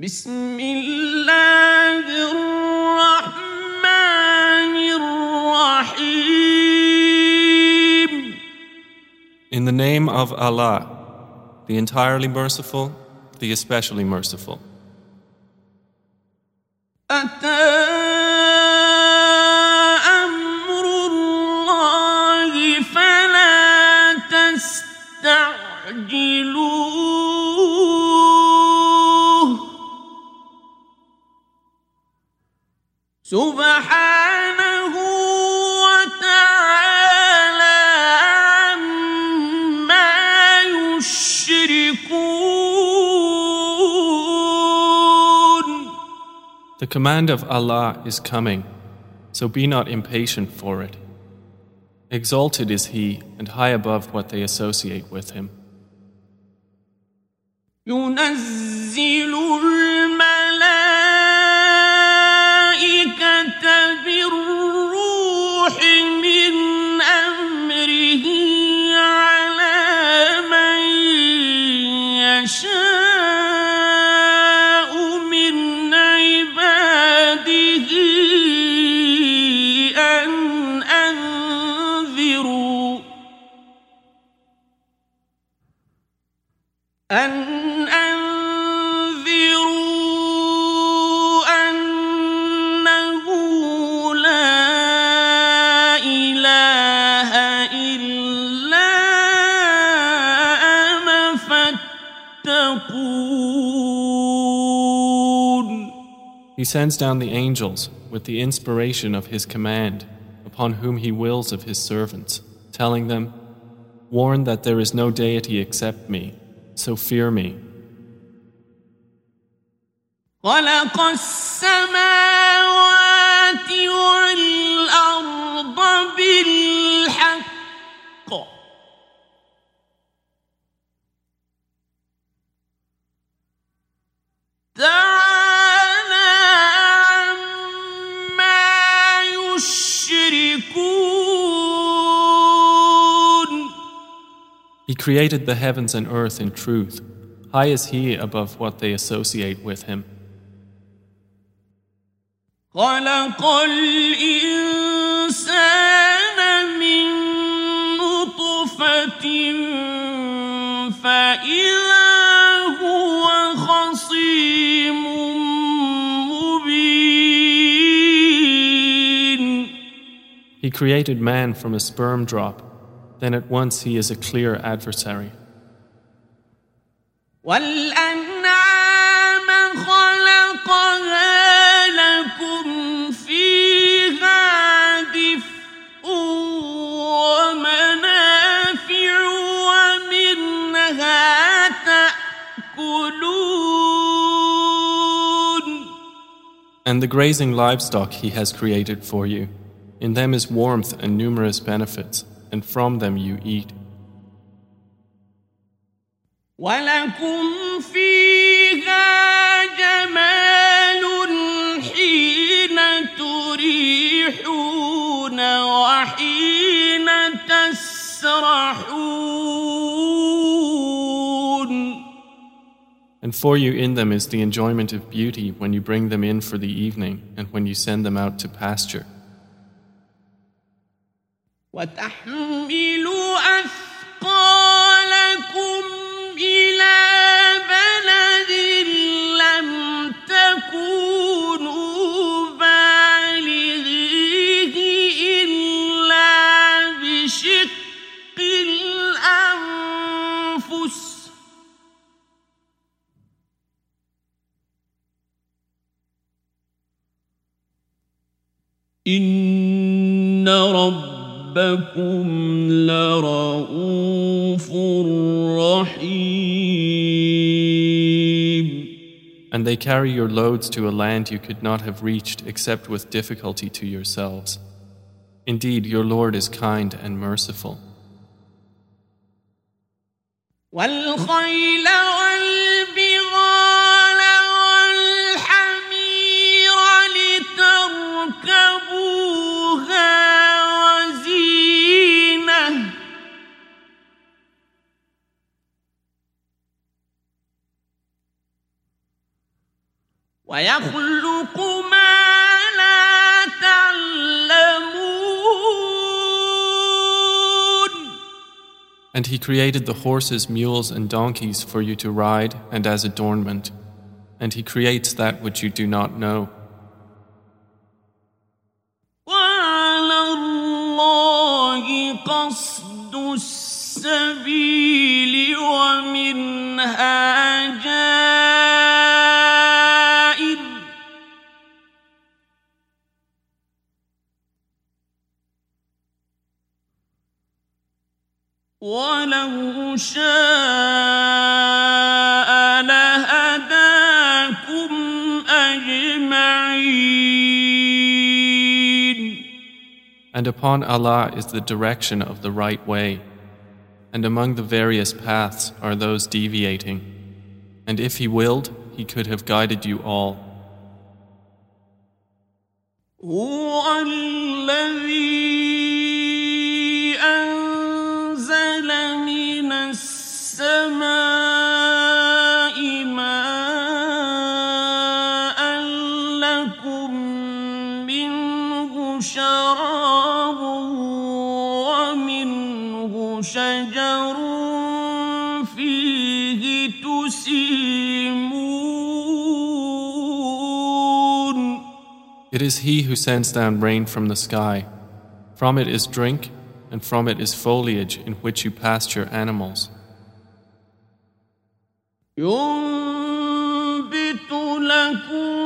بسم الله الرحمن الرحيم In the name of Allah, the entirely merciful, the especially merciful. أتى سبحانه وتعالى عما يشركون The command of Allah is coming, so be not impatient for it. Exalted is He and high above what they associate with Him. ينزل بالروح من He sends down the angels with the inspiration of His command upon whom He wills of His servants, telling them, Warn that there is no deity except me, so fear me. created the heavens and earth in truth. High is He above what they associate with Him. He created man from a sperm drop then at once he is a clear adversary. And the grazing livestock he has created for you. In them is warmth and numerous benefits and from them you eat. ولكم فيها جمال حين تريحون وحين تسرحون And for you in them is the enjoyment of beauty when you bring them in for the evening and when you send them out to pasture. وتحمل أثقالكم إلى بلد لم تكونوا بالغيه إلا بشق الأنفس. إن ربكم لرؤوف رحيم And they carry your loads to a land you could not have reached except with difficulty to yourselves. Indeed, your Lord is kind and merciful. والخيل والبغال ويخلق ما لا تعلمون And he created the horses, mules, and donkeys for you to ride and as adornment. And he creates that which you do not know. وعلى الله قصد السبيل ومنها جائر ولو شاء لهداكم أجمعين And upon Allah is the direction of the right way. And among the various paths are those deviating. And if He willed, He could have guided you all. هو الذي It is He who sends down rain from the sky. From it is drink, and from it is foliage in which you pasture animals. ينبت لكم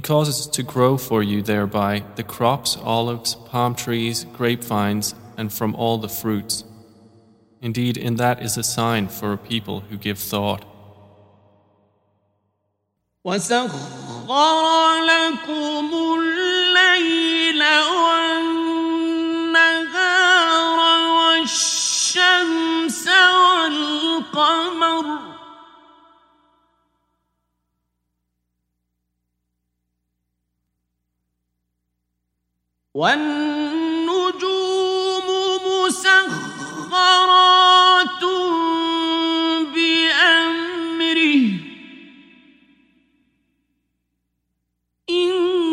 He causes to grow for you thereby the crops, olives, palm trees, grapevines, and from all the fruits. Indeed, in that is a sign for a people who give thought. وسخر لكم الليل والنهار والشمس والقمر والنجوم مسخرات بأمره. إن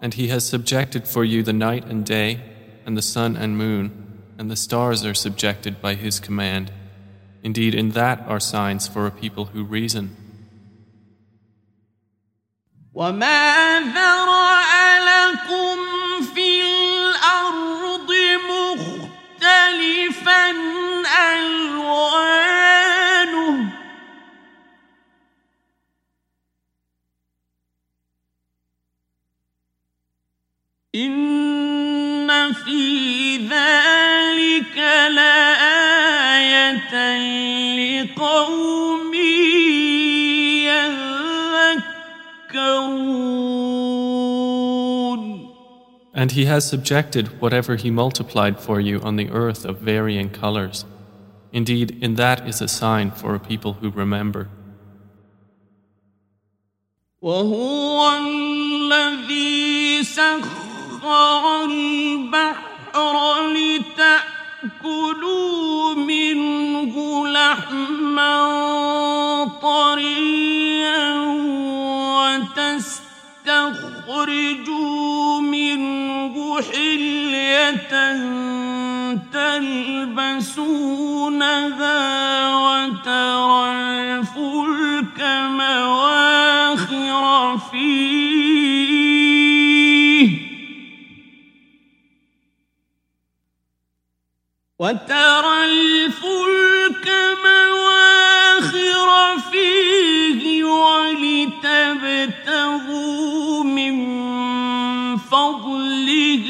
And he has subjected for you the night and day, and the sun and moon, and the stars are subjected by his command. Indeed, in that are signs for a people who reason. وما ذرأ لكم في الأرض مختلفا ألوانه إن في ذلك لآية لقوم يذكرون And he has subjected whatever he multiplied for you on the earth of varying colors. Indeed, in that is a sign for a people who remember. وهو الذي سخر البحر لتأكلوا منه لحما طريا وتستخرجوا منه حلية تلبسونها وترى الفلك مواخر فيه وترى الفلك مواخر فيه ولتبتغوا من فضله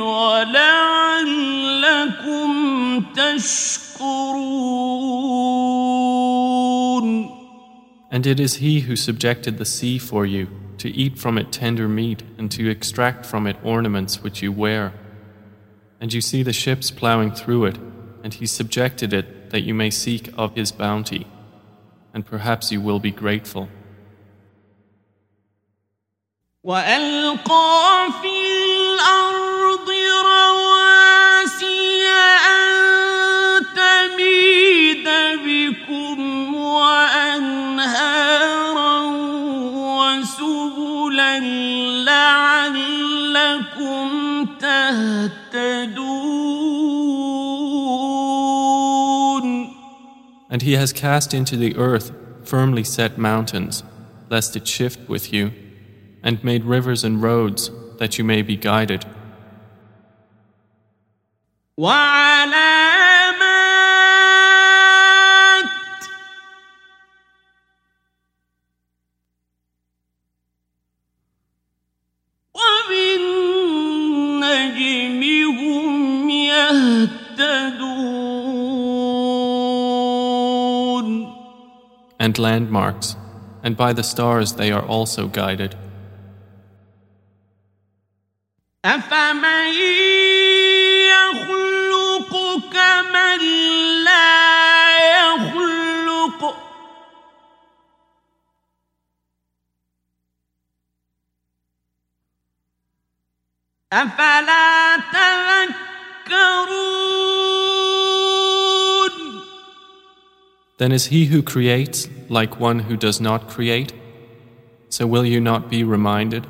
ولعلكم تشكرون And it is He who subjected the sea for you, to eat from it tender meat, and to extract from it ornaments which you wear. And you see the ships plowing through it, and He subjected it that you may seek of His bounty, and perhaps you will be grateful. وألقى في الأرض And He has cast into the earth firmly set mountains, lest it shift with you, and made rivers and roads, that you may be guided. وعلامات landmarks, and by the stars they are also guided. أفمن يخلق كمن لا يخلق أفلا تذكرون Then is he who creates like one who does not create? So will you not be reminded?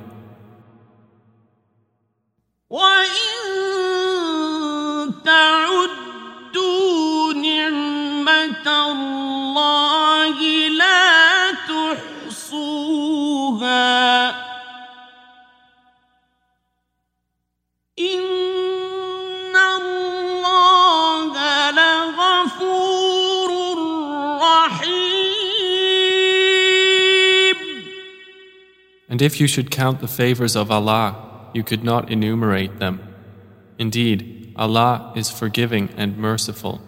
if you should count the favors of Allah, you could not enumerate them. Indeed, Allah is forgiving and merciful.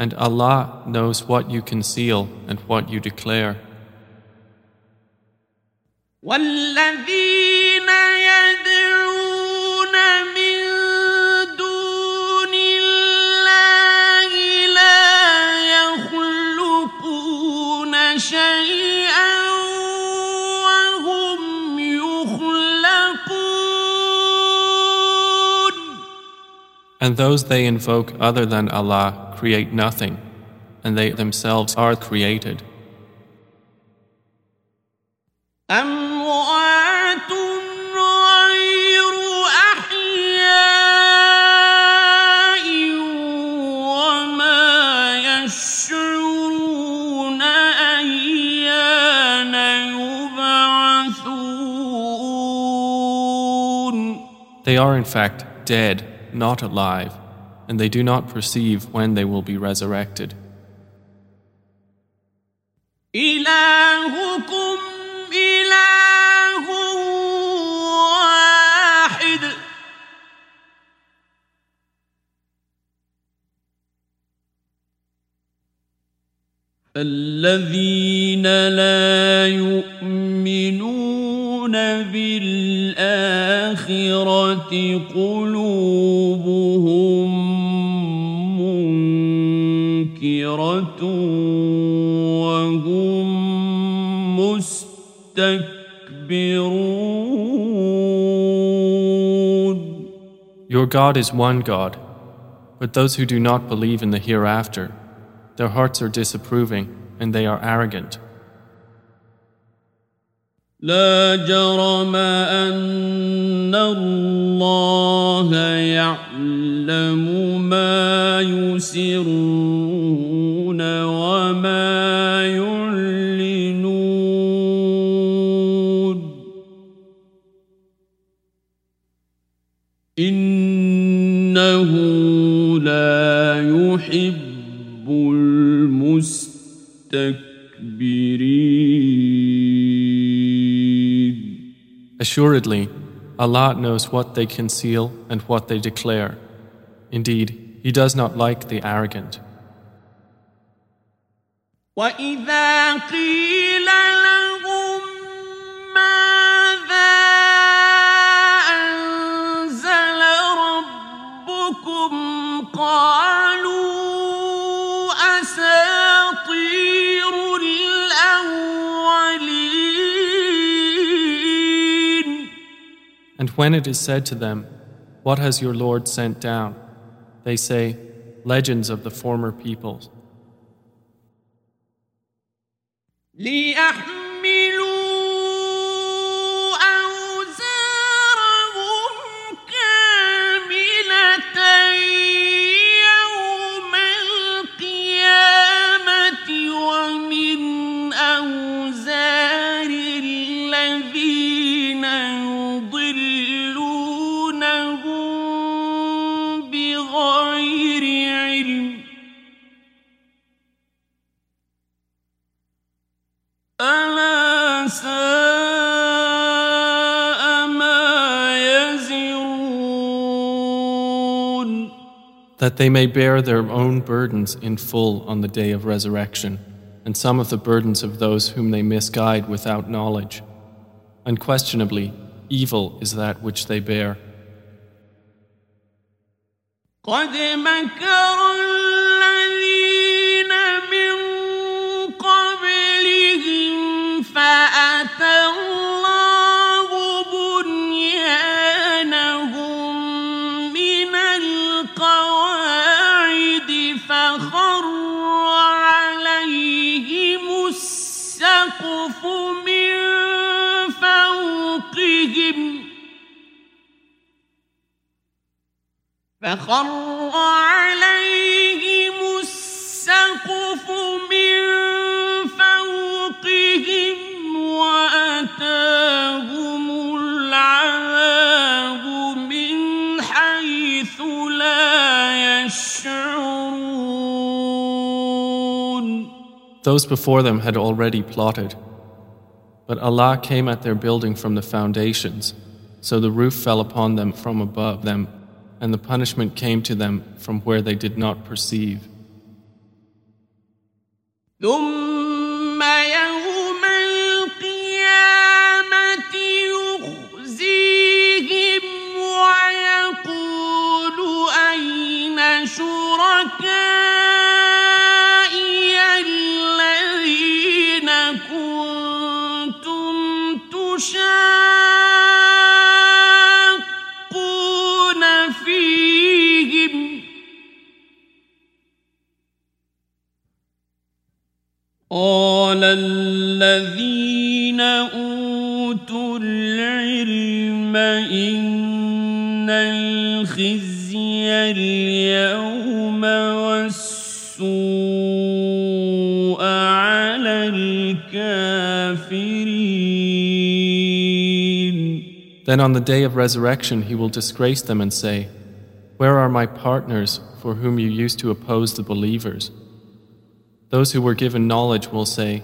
And Allah knows what you conceal and what you declare. والذين يدعون من دون الله لا يخلقون شيئا وهم يخلقون And those they invoke other than Allah create nothing, and they themselves are created. They are in fact dead, not alive, and they do not perceive when they will be resurrected. إلهكم إله واحد الذين لا يؤمنون بالآخرة قلوبهم منكرة وهم مستكبرون Your God is one God, but those who do not believe in the hereafter, their hearts are disapproving and they are arrogant. لا جرم أن الله يعلم ما يسرون وما يعلنون. إنه لا يحب المستكبرين Assuredly, Allah knows what they conceal and what they declare. Indeed, He does not like the arrogant. وإذا قيل لهم And when it is said to them, What has your Lord sent down? They say, Legends of the former peoples. يضلونهم بغير علم ألا ساء ما يزرون That they may bear their own burdens in full on the day of resurrection, and some of the burdens of those whom they misguide without knowledge. Unquestionably, evil is that which they bear. قد مكر الذين فخر عليهم السقف من فوقهم وأتاهم العذاب من حيث لا يشعرون Those before them had already plotted. But Allah came at their building from the foundations, so the roof fell upon them from above them, and the punishment came to them from where they did not perceive. الذين أوتوا العلم إن الخزي اليوم والسوء على الكافرين Then on the day of resurrection he will disgrace them and say, Where are my partners for whom you used to oppose the believers? Those who were given knowledge will say,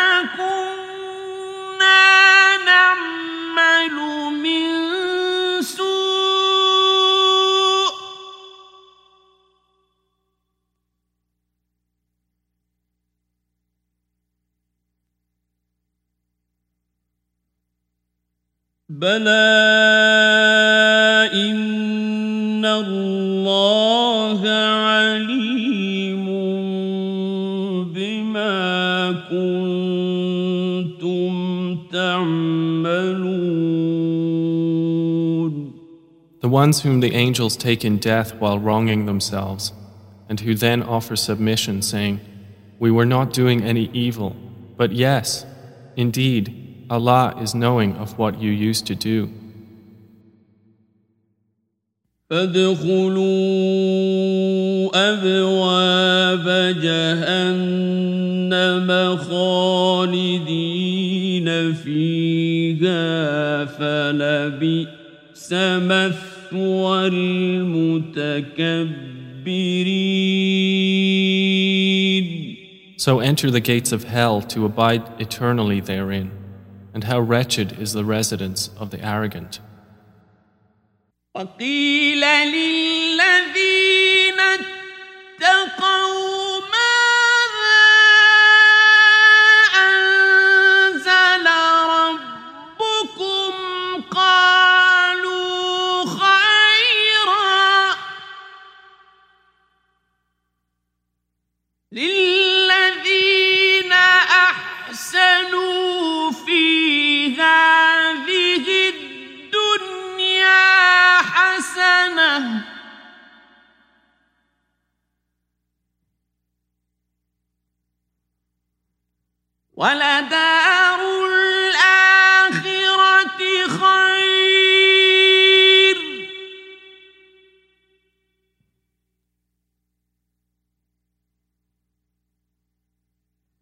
بلى إن الله عليم بما كنتم تعملون The ones whom the angels take in death while wronging themselves, and who then offer submission, saying, We were not doing any evil, but yes, indeed, Allah is knowing of what you used to do. فادخلوا أبواب جهنم خالدين فيها فلبئس مثوى المتكبرين So enter the gates of hell to abide eternally therein, and how wretched is the residence of the arrogant. وقيل للذين اتقوا ولدار الآخرة خير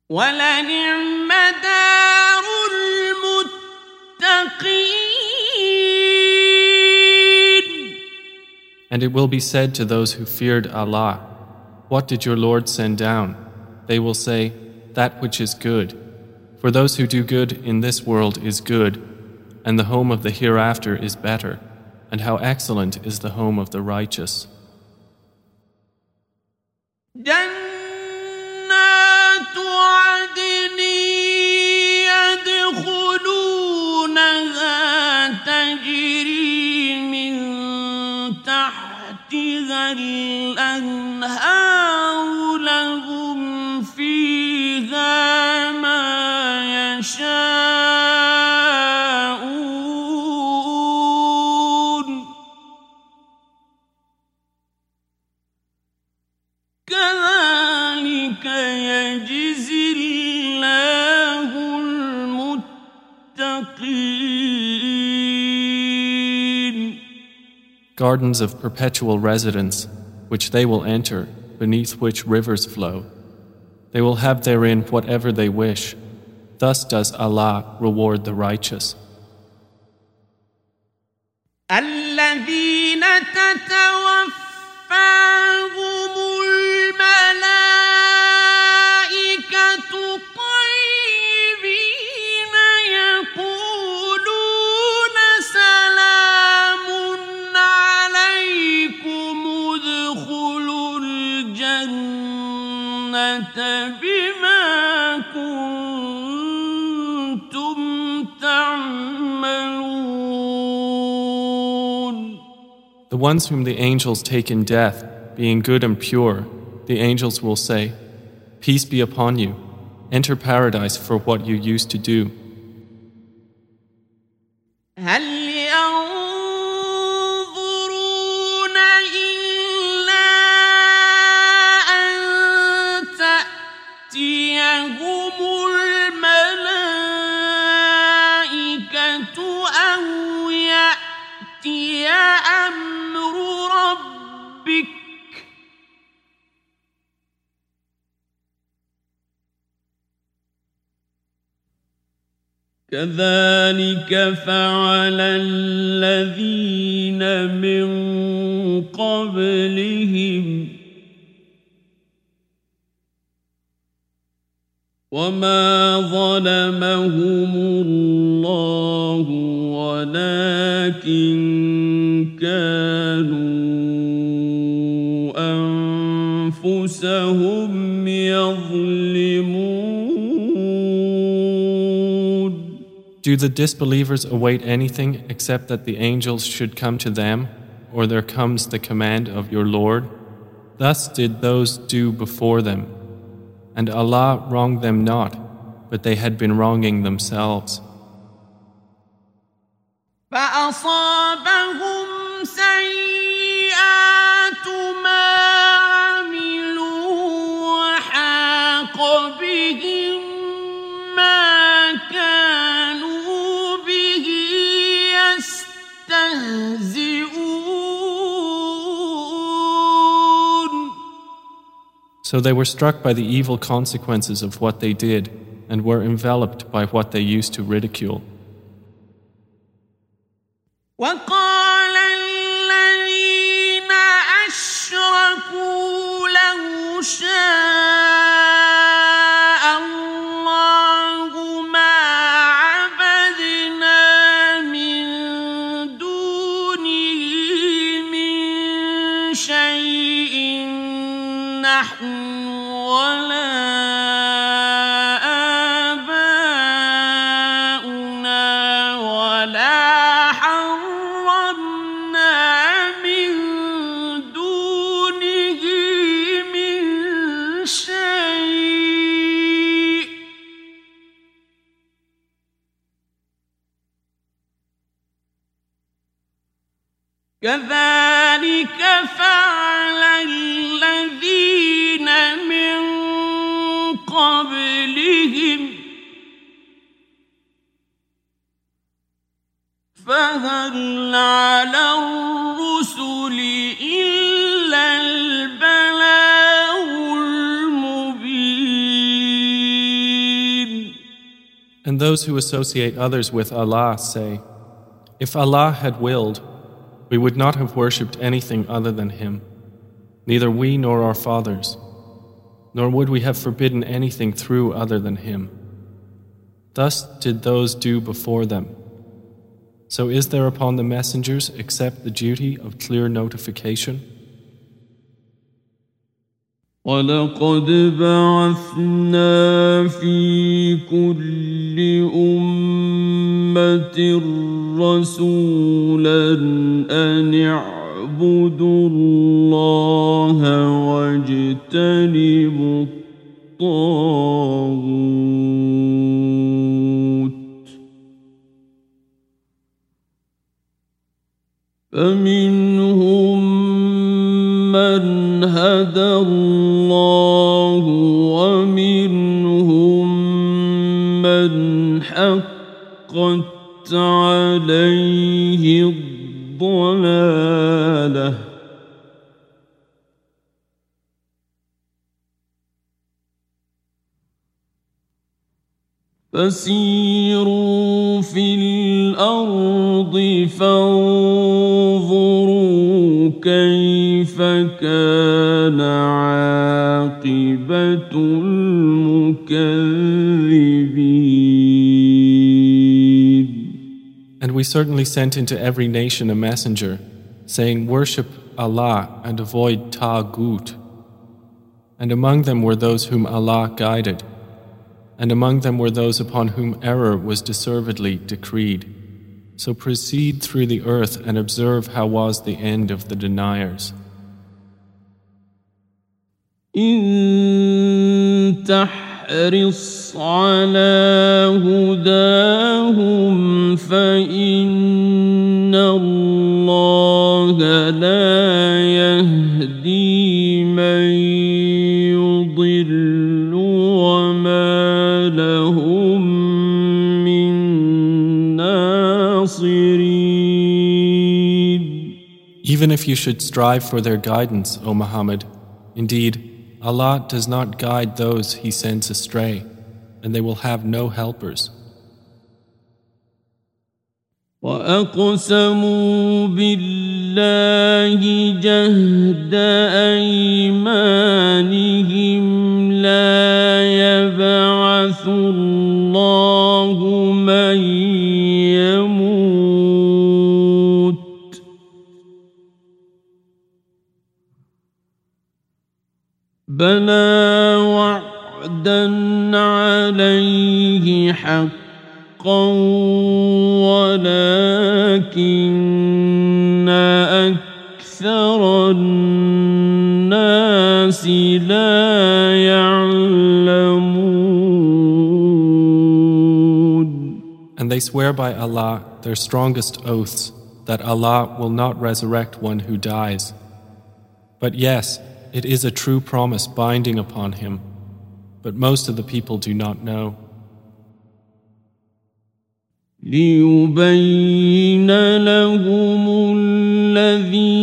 ولنعم دار المتقين And it will be said to those who feared Allah, What did your Lord send down? They will say, That which is good. For those who do good in this world is good, and the home of the hereafter is better, and how excellent is the home of the righteous. جنات عدن يدخلونها تجري من تحتها الأنهار Gardens of perpetual residence, which they will enter, beneath which rivers flow. They will have therein whatever they wish. Thus does Allah reward the righteous. الذين تتوفاهم الملائكة ones whom the angels take in death, being good and pure, the angels will say, Peace be upon you. Enter paradise for what you used to do. كذلك فعل الذين من قبلهم وما ظلمهم الله ولكن كانوا أنفسهم يظلمون Do the disbelievers await anything except that the angels should come to them, or there comes the command of your Lord? Thus did those do before them, And Allah wronged them not, but they had been wronging themselves. So they were struck by the evil consequences of what they did and were enveloped by what they used to ridicule. كذلك فعل الذين من قبلهم فهل على الرسل إلا البلاغ المبين And those who associate others with Allah say, If Allah had willed, we would not have worshipped anything other than Him, neither we nor our fathers, nor would we have forbidden anything through other than Him. Thus did those do before them. So is there upon the messengers except the duty of clear notification? ولقد بعثنا في كل أمة رسولا أن اعبدوا الله واجتنبوا الطاغوت فمنهم فسيروا في الارض فانظروا كيف كان عاقبه المكذبين And we certainly sent into every nation a messenger saying worship Allah and avoid Taghut. And among them were those whom Allah guided and among them were those upon whom error was deservedly decreed. So proceed through the earth and observe how was the end of the deniers. إن تحرص على هداهم فإن الله لا يهدي Even if you should strive for their guidance, O Muhammad, indeed, Allah does not guide those He sends astray, and they will have no helpers. وأقسموا بالله جهد أيمانهم لا يبعث الله من يموت ربنا وعدا عليه حقا ولكن أكثر الناس لا يعلمون And they swear by Allah their strongest oaths that Allah will not resurrect one who dies. But yes, it is a true promise binding upon him, but most of the people do not know. ليبين لهم الذي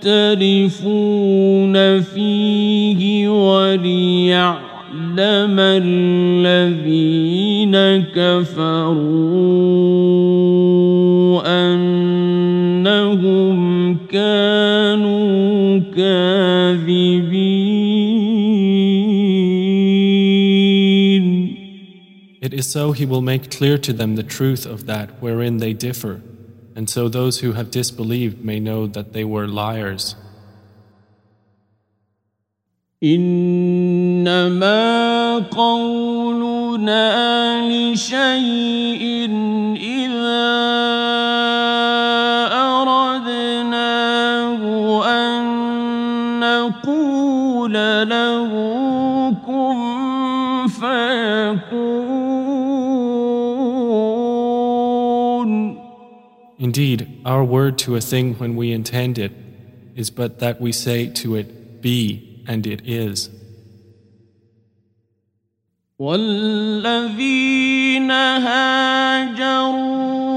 يختلفون فيه وليعلم الذين كفروا أنهم كانوا كاذبين It is so he will make clear to them the truth of that wherein they differ, and so those who have disbelieved may know that they were liars. إنما قولنا لشيء إذا Indeed, our word to a thing when we intend it is but that we say to it, Be, and it is. والذين هاجروا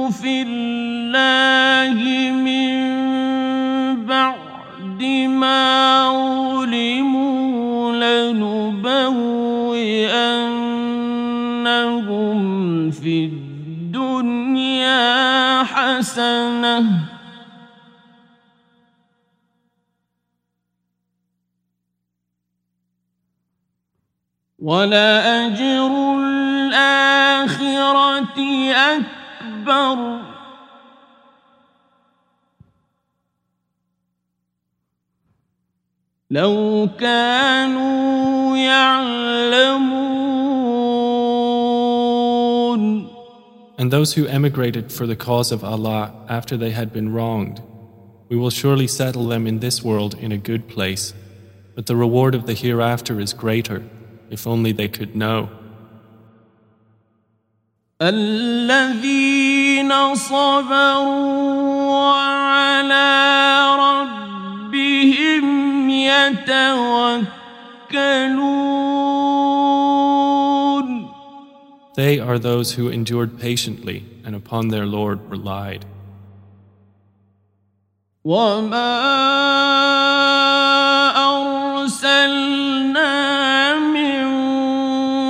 في الله من بعد ما ظلموا لنبوئنهم في الدنيا حسنة. ولأجر الآخرة أكبر. لو كانوا يعلمون And those who emigrated for the cause of Allah after they had been wronged, we will surely settle them in this world in a good place, but the reward of the hereafter is greater. If only they could know. الذين صبروا وعلى ربهم يتوكلون They are those who endured patiently and upon their Lord relied. وما أرسلنا من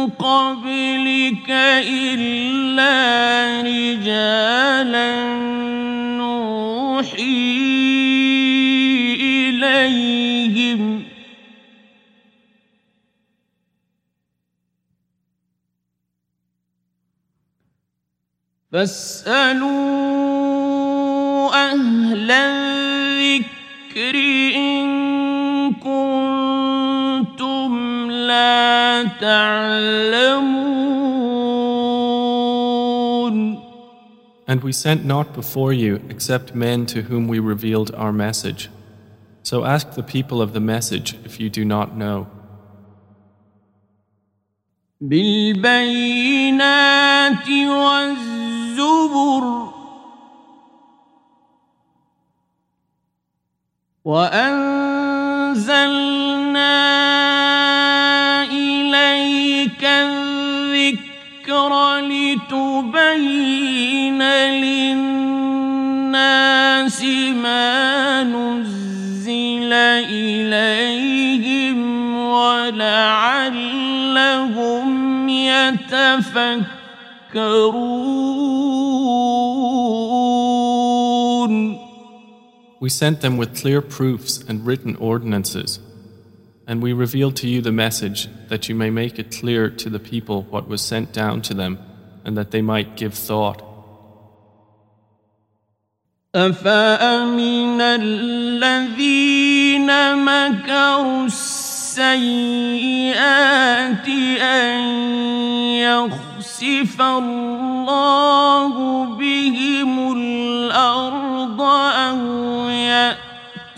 قبلك إلا رجالا فاسألوا أهل الذكر إن كنتم لا تعلمون And we sent not before you except men to whom we revealed our message. So ask the people of the message if you do not know. بالبينات والزبر وأنزلنا إليك الذكر لتبين للناس ما نزل إليهم ولعلهم يتفكرون. We sent them with clear proofs and written ordinances. And we revealed to you the message that you may make it clear to the people what was sent down to them and that they might give thought. أفأمن الذين مكروا السيئات أن يخسف الله بهم الأرض أو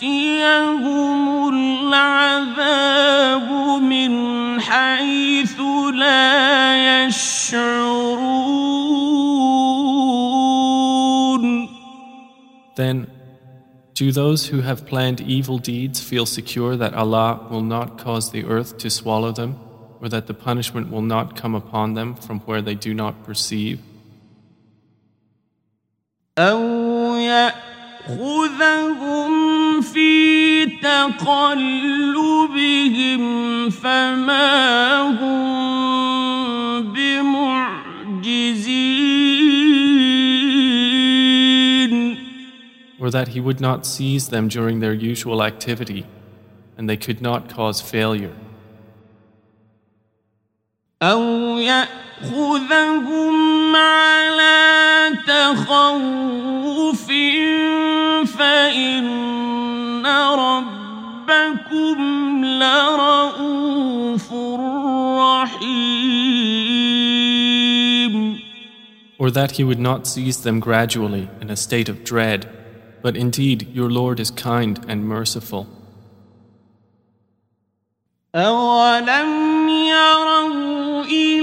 يأتيهم العذاب من حيث لا يشعرون Then Do those who have planned evil deeds feel secure that Allah will not cause the earth to swallow them? or that the punishment will not come upon them from where they do not perceive? Or that he would not seize them during their usual activity, and they could not cause failure. أو يأخذهم على تخوف فإن ربكم لرؤوف رحيم Or that He would not seize them gradually in a state of dread, but indeed your Lord is kind and merciful. أولم يروا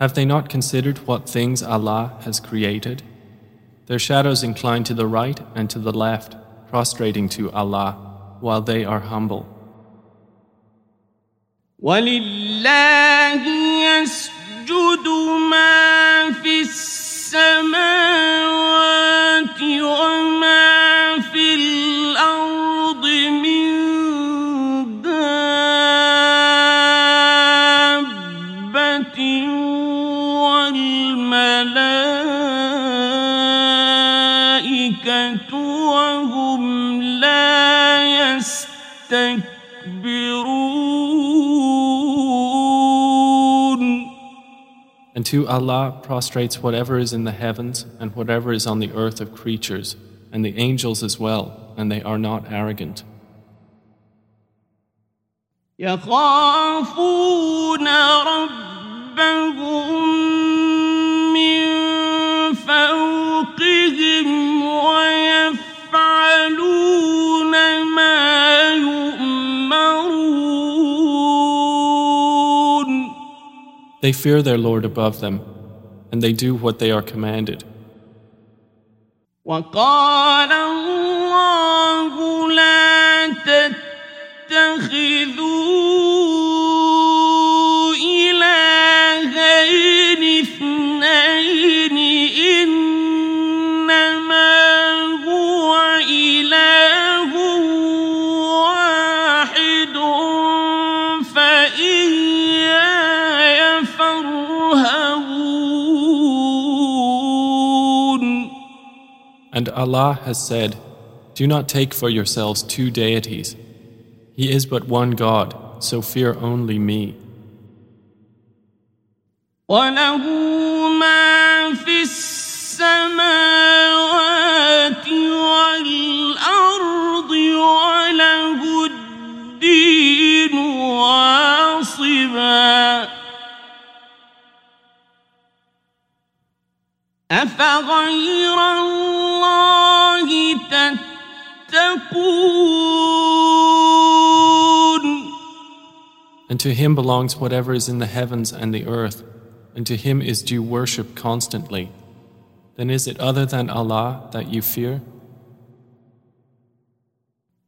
Have they not considered what things Allah has created? Their shadows incline to the right and to the left, prostrating to Allah, while they are humble. ولله يسجد ما في السماوات وما to Allah prostrates whatever is in the heavens and whatever is on the earth of creatures, and the angels as well, and they are not arrogant. يخافون ربهم They fear their Lord above them, and they do what they are commanded. وقال الله لا And Allah has said, Do not take for yourselves two deities. He is but one God, so fear only me. وله ما في السماوات والأرض وله الدين واصبا أفغير الله تتقون And to Him belongs whatever is in the heavens and the earth, and to Him is due worship constantly. Then is it other than Allah that you fear?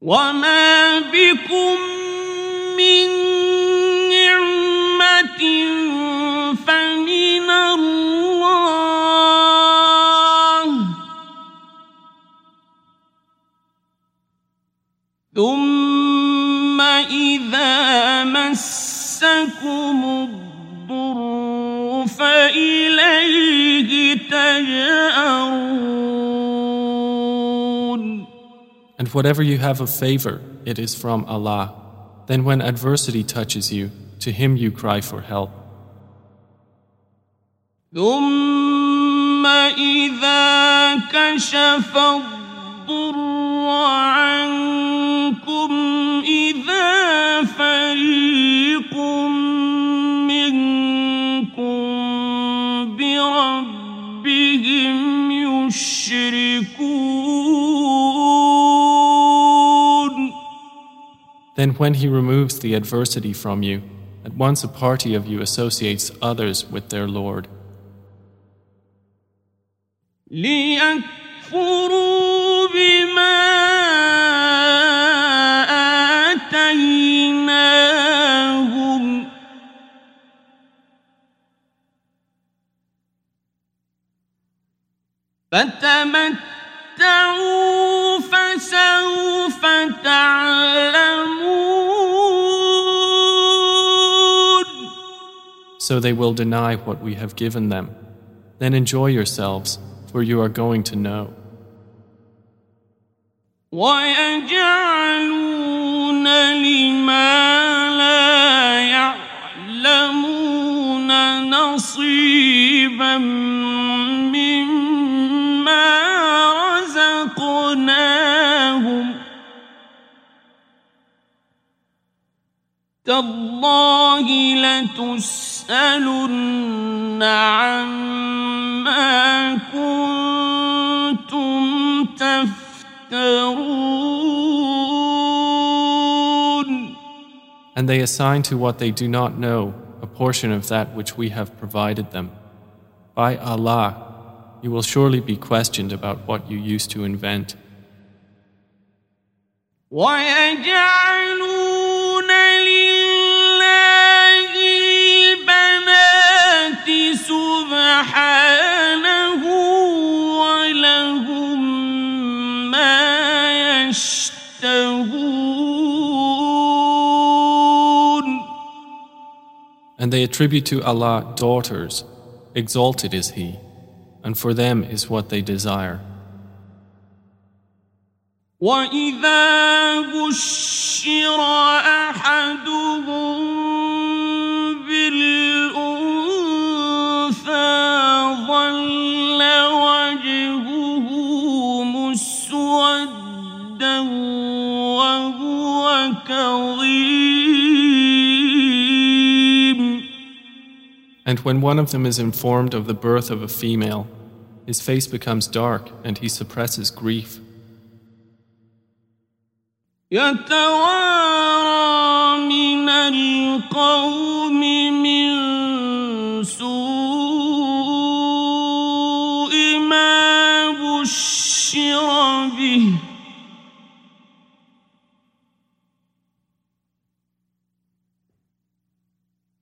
وما بكم من نعمة And whatever you have of favor, it is from Allah. Then when adversity touches you, to Him you cry for help. ثم إذا كشف الضر الضر عنكم إذا فريق منكم بربهم يشركون Then when he removes the adversity from you, at once a party of you associates others with their Lord. ليكفروا بما آتيناهم فتمتعوا فسوف تعلمون So they will deny what we have given them. Then enjoy yourselves, for you are going to know. ويجعلون لما لا يعلمون نصيبا تالله لتسألن عما كنتم تفترون And they assign to what they do not know a portion of that which we have provided them. By Allah, you will surely be questioned about what you used to invent. ويجعلون and they attribute to Allah daughters, exalted is He, and for them is what they desire. وإذا بشر أحدهم بالأنثى ظل وجهه مسودا وهو كظيم And when one of them is informed of the birth of a female, his face becomes dark and he suppresses grief. يتوارى من القوم من سوء ما بشر به.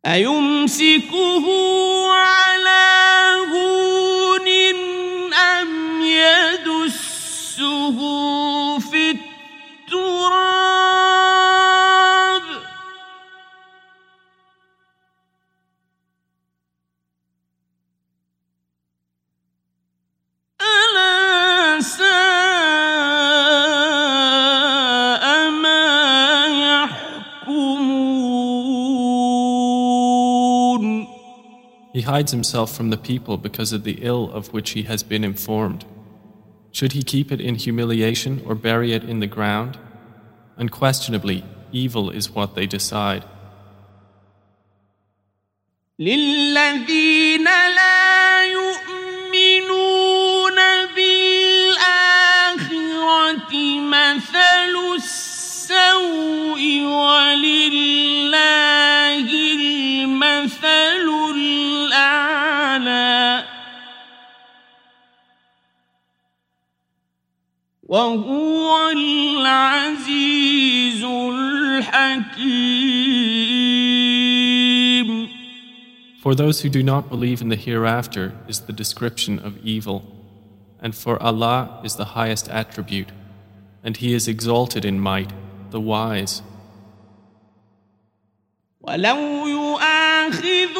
أيمسكه hides himself from the people because of the ill of which he has been informed. Should he keep it in humiliation or bury it in the ground? Unquestionably, evil is what they decide. للذين لا يؤمنون بالآخرة مثل السوء ولله المثل وهو العزيز الحكيم For those who do not believe in the hereafter is the description of evil, and for Allah is the highest attribute, and He is exalted in might, the wise. ولو يؤاخذ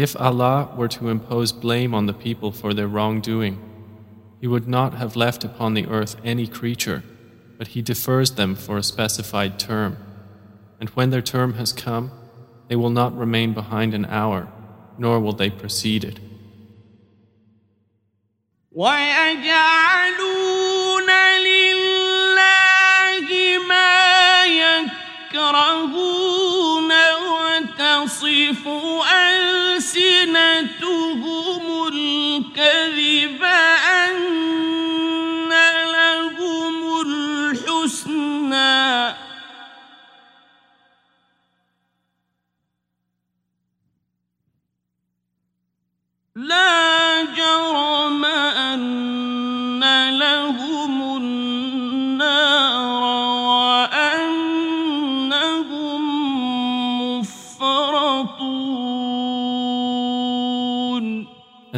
if Allah were to impose blame on the people for their wrongdoing, He would not have left upon the earth any creature, but He defers them for a specified term. And when their term has come, they will not remain behind an hour, nor will they precede it. ويجعلون لله ما يكرهون الكذب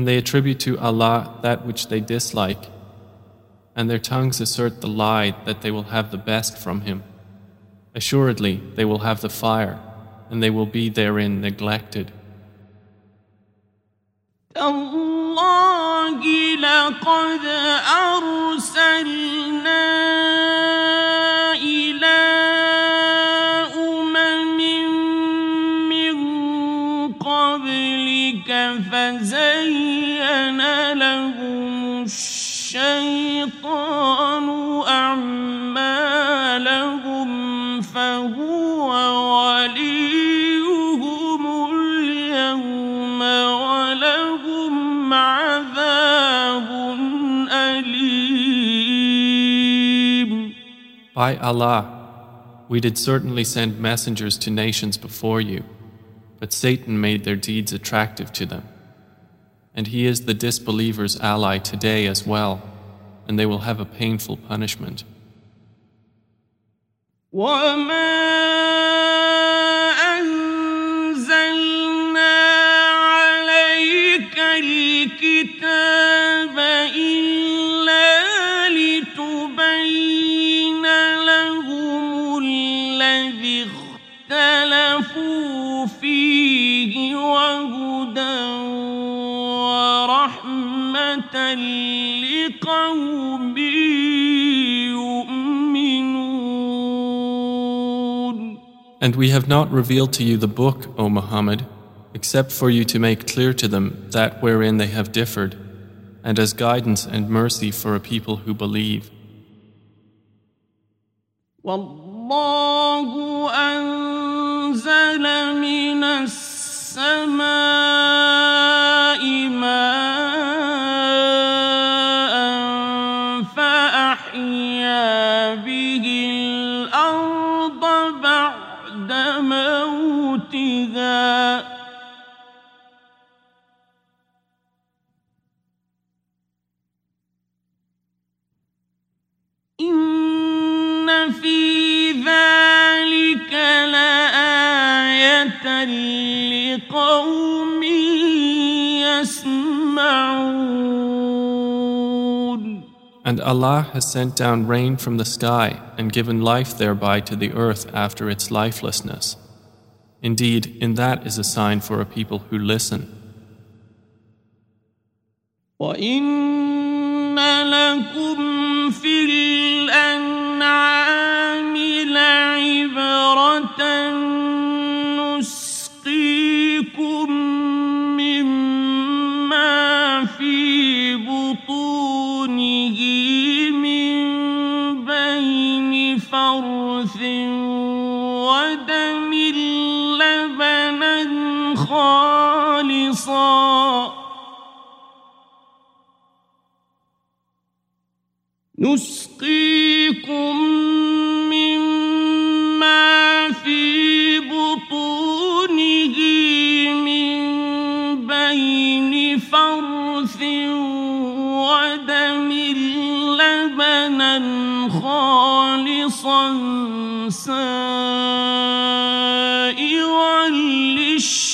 And they attribute to Allah that which they dislike, and their tongues assert the lie that they will have the best from Him. Assuredly, they will have the fire, and they will be therein neglected. تالله لقد أرسلنا By Allah, we did certainly send messengers to nations before you, but Satan made their deeds attractive to them. And he is the disbelievers' ally today as well, and they will have a painful punishment. وما لقوم يؤمنون And we have not revealed to you the book, O Muhammad, except for you to make clear to them that wherein they have differed, and as guidance and mercy for a people who believe. والله أنزل من السماء لآية لقوم يسمعون And Allah has sent down rain from the sky and given life thereby to the earth after its lifelessness. Indeed, in that is a sign for a people who listen. وإن لكم في الأنعام فرث ودم لبنا خالصا. نسقيكم مما في بطونه من بين فرث لبنا خالصا سائغا للشاربين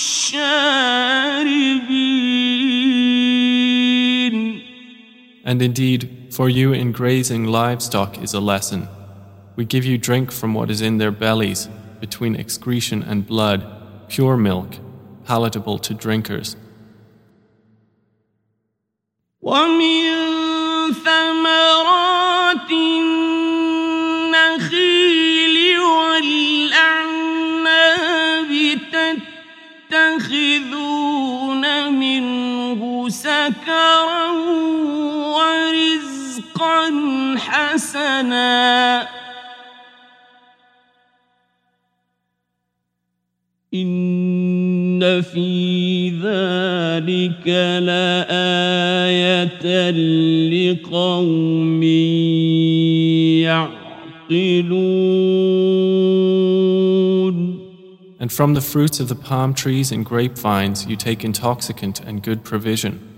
And indeed, for you in grazing livestock is a lesson. We give you drink from what is in their bellies, between excretion and blood, pure milk, palatable to drinkers. ومن ثمرات ورزقا حسنا إن في ذلك لآية لقوم يعقلون And from the fruits of the palm trees and grapevines you take intoxicant and good provision.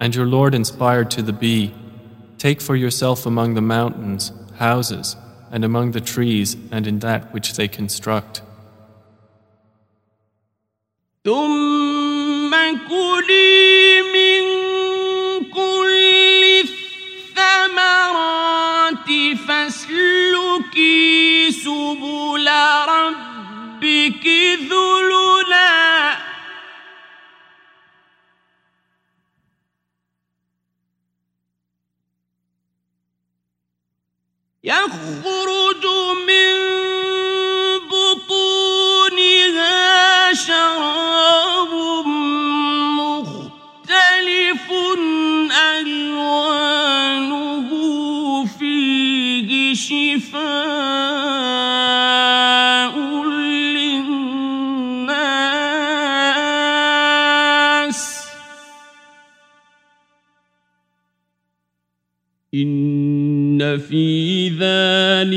And your Lord inspired to the bee, Take for yourself among the mountains houses, and among the trees, and in that which they construct. ثم كلي من كل الثمرات فاسلكي سبل ربك ذللا يخرج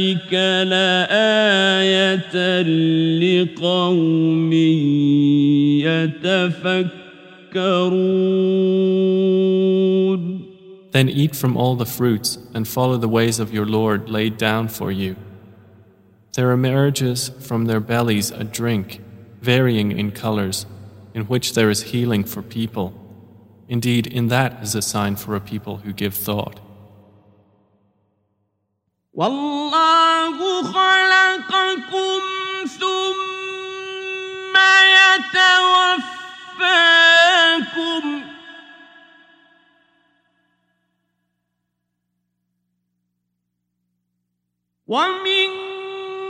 ذلك لآية لقوم يتفكرون Then eat from all the fruits and follow the ways of your Lord laid down for you. There emerges from their bellies a drink, varying in colors, in which there is healing for people. Indeed, in that is a sign for a people who give thought. والله خلقكم ثم يتوفاكم. ومنكم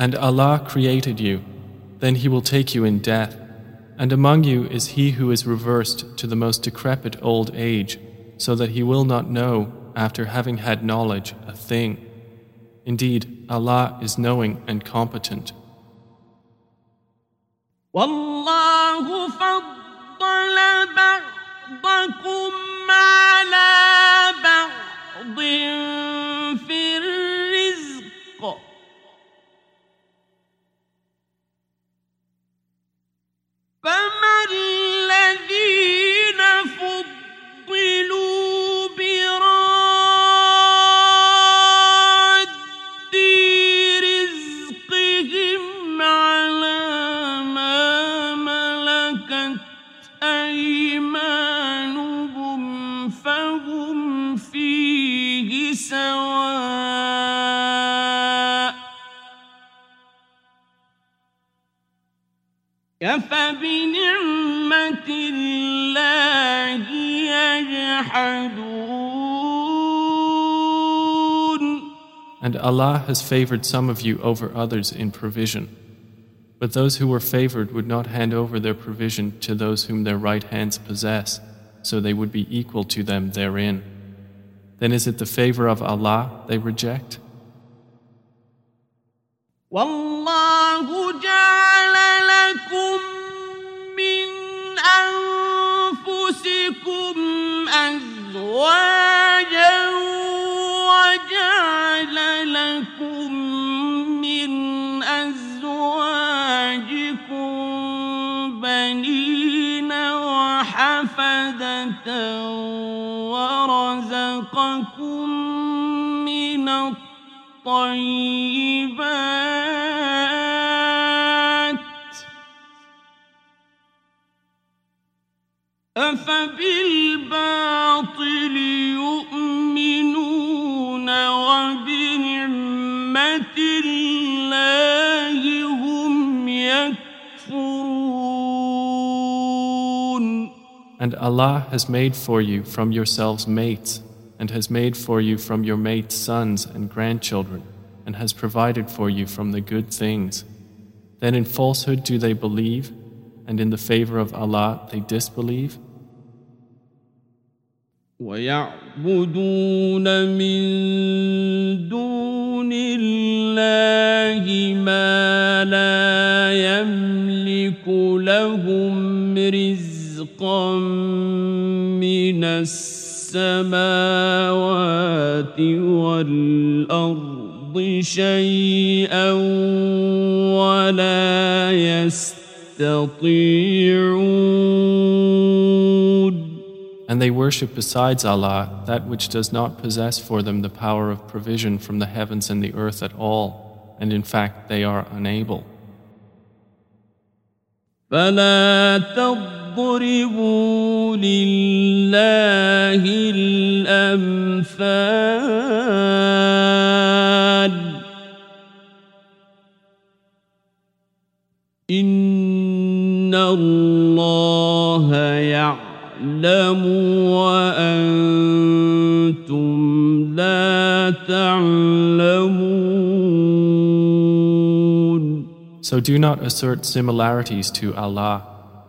And Allah created you, then He will take you in death. And among you is he who is reversed to the most decrepit old age, so that he will not know, after having had knowledge, a thing. Indeed, Allah is knowing and competent. والله فضل بعضكم على بعض فما الذي أفبنعمة الله يجحدون And Allah has favored some of you over others in provision. But those who were favored would not hand over their provision to those whom their right hands possess, so they would be equal to them therein. Then is it the favor of Allah they reject? والله الطيبات أفبالباطل يؤمنون وبنعمة الله هم يكفرون And Allah has made for you from yourselves mates, and has made for you from your mates sons and grandchildren, and has provided for you from the good things. Then in falsehood do they believe, and in the favor of Allah they disbelieve? ويعبدون من دون الله ما لا يملك لهم رزقا من السماوات والأرض شيئا ولا يستطيعون And they worship besides Allah that which does not possess for them the power of provision from the heavens and the earth at all, and in fact they are unable. فلا تضربوا لله الأمثال إن الله يعلم وأنتم لا تعلمون So do not assert similarities to Allah.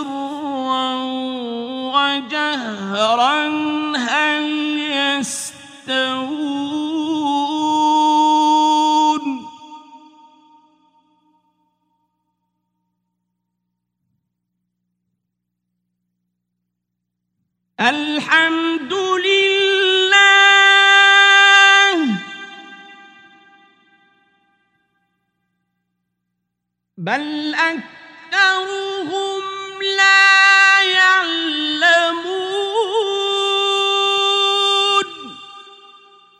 سرا وجهرا هل يستوون؟ الحمد لله. بل أكثرهم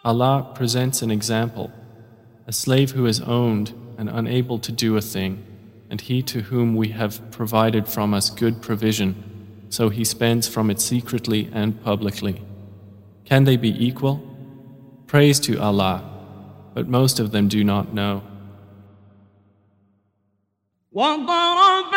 Allah presents an example a slave who is owned and unable to do a thing, and he to whom we have provided from us good provision, so he spends from it secretly and publicly. Can they be equal? Praise to Allah, but most of them do not know. وضرب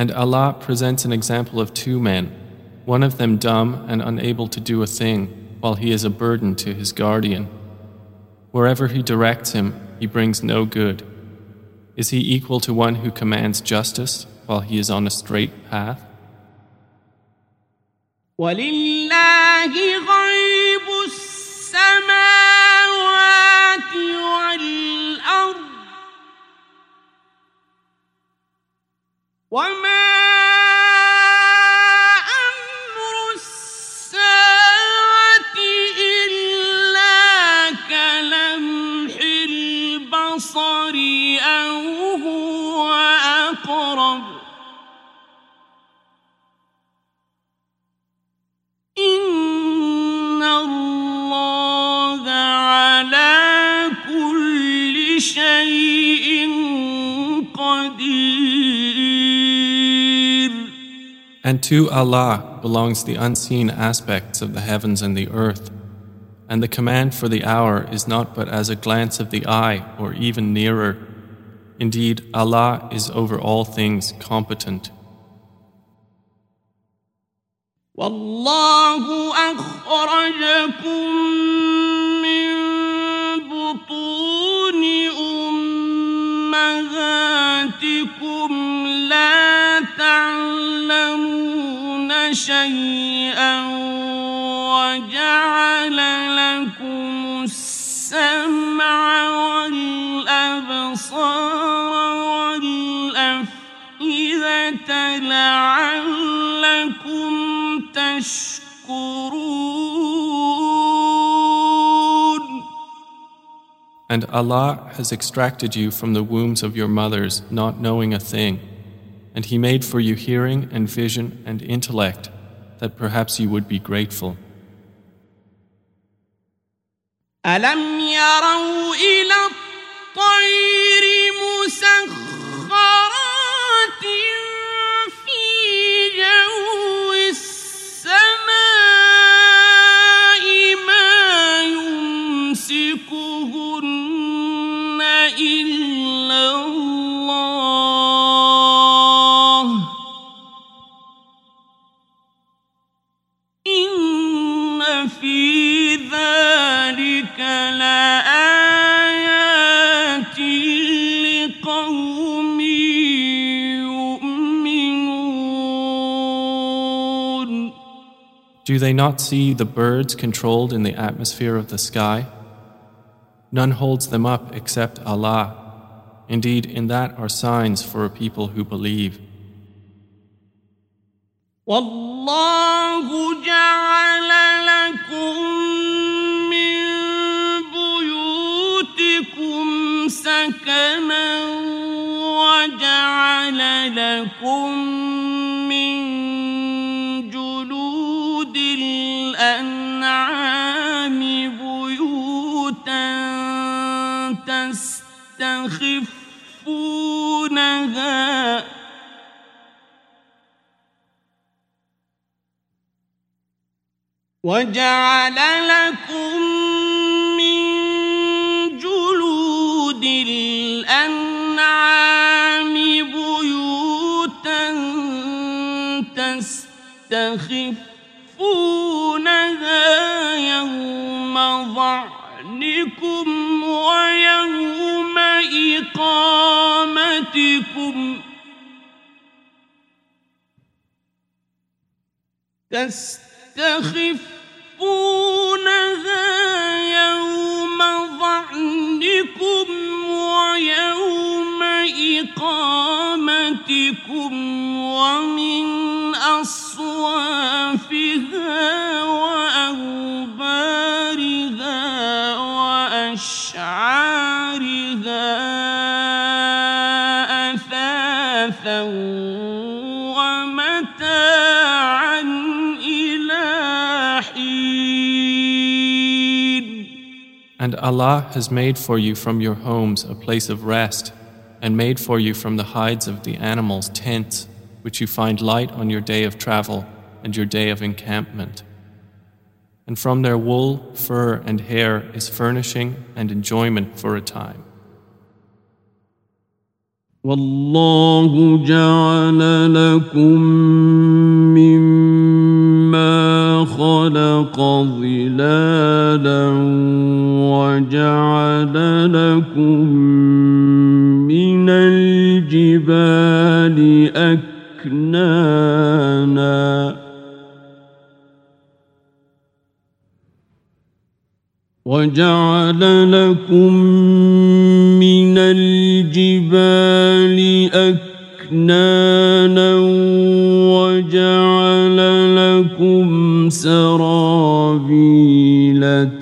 And Allah presents an example of two men, one of them dumb and unable to do a thing, while he is a burden to his guardian. Wherever he directs him, he brings no good. Is he equal to one who commands justice while he is on a straight path? وما And to Allah belongs the unseen aspects of the heavens and the earth. And the command for the hour is not but as a glance of the eye or even nearer. Indeed, Allah is over all things competent. والله أخرجكم من بطون أمهاتكم لا تعلمون شيئا وجعل لكم السمع والأبصار والأفئدة لعلكم تشكرون And Allah has extracted you from the wombs of your mothers, not knowing a thing. And He made for you hearing and vision and intellect, that perhaps you would be grateful. ألم يروا إلى الطير مسخرات Do they not see the birds controlled in the atmosphere of the sky? None holds them up except Allah. Indeed, in that are signs for a people who believe. والله جعل لكم من بيوتكم سكنا وجعل لكم تستخفونها وجعل لكم من جلود الأنعام بيوتا تستخفونها يوم ظعنكم ويوم إقامتكم. تستخفونها يوم ظعنكم ويوم إقامتكم ومن أصوافها وأوبارها Allah has made for you from your homes a place of rest, and made for you from the hides of the animals tents, which you find light on your day of travel, and your day of encampment. And from their wool, fur, and hair is furnishing and enjoyment for a time. والله جعل لكم مما خلق ظلالا وجعل لكم من الجبال أكنانا. وجعل لكم من الجبال أكنانا. وجعل لكم سرابيل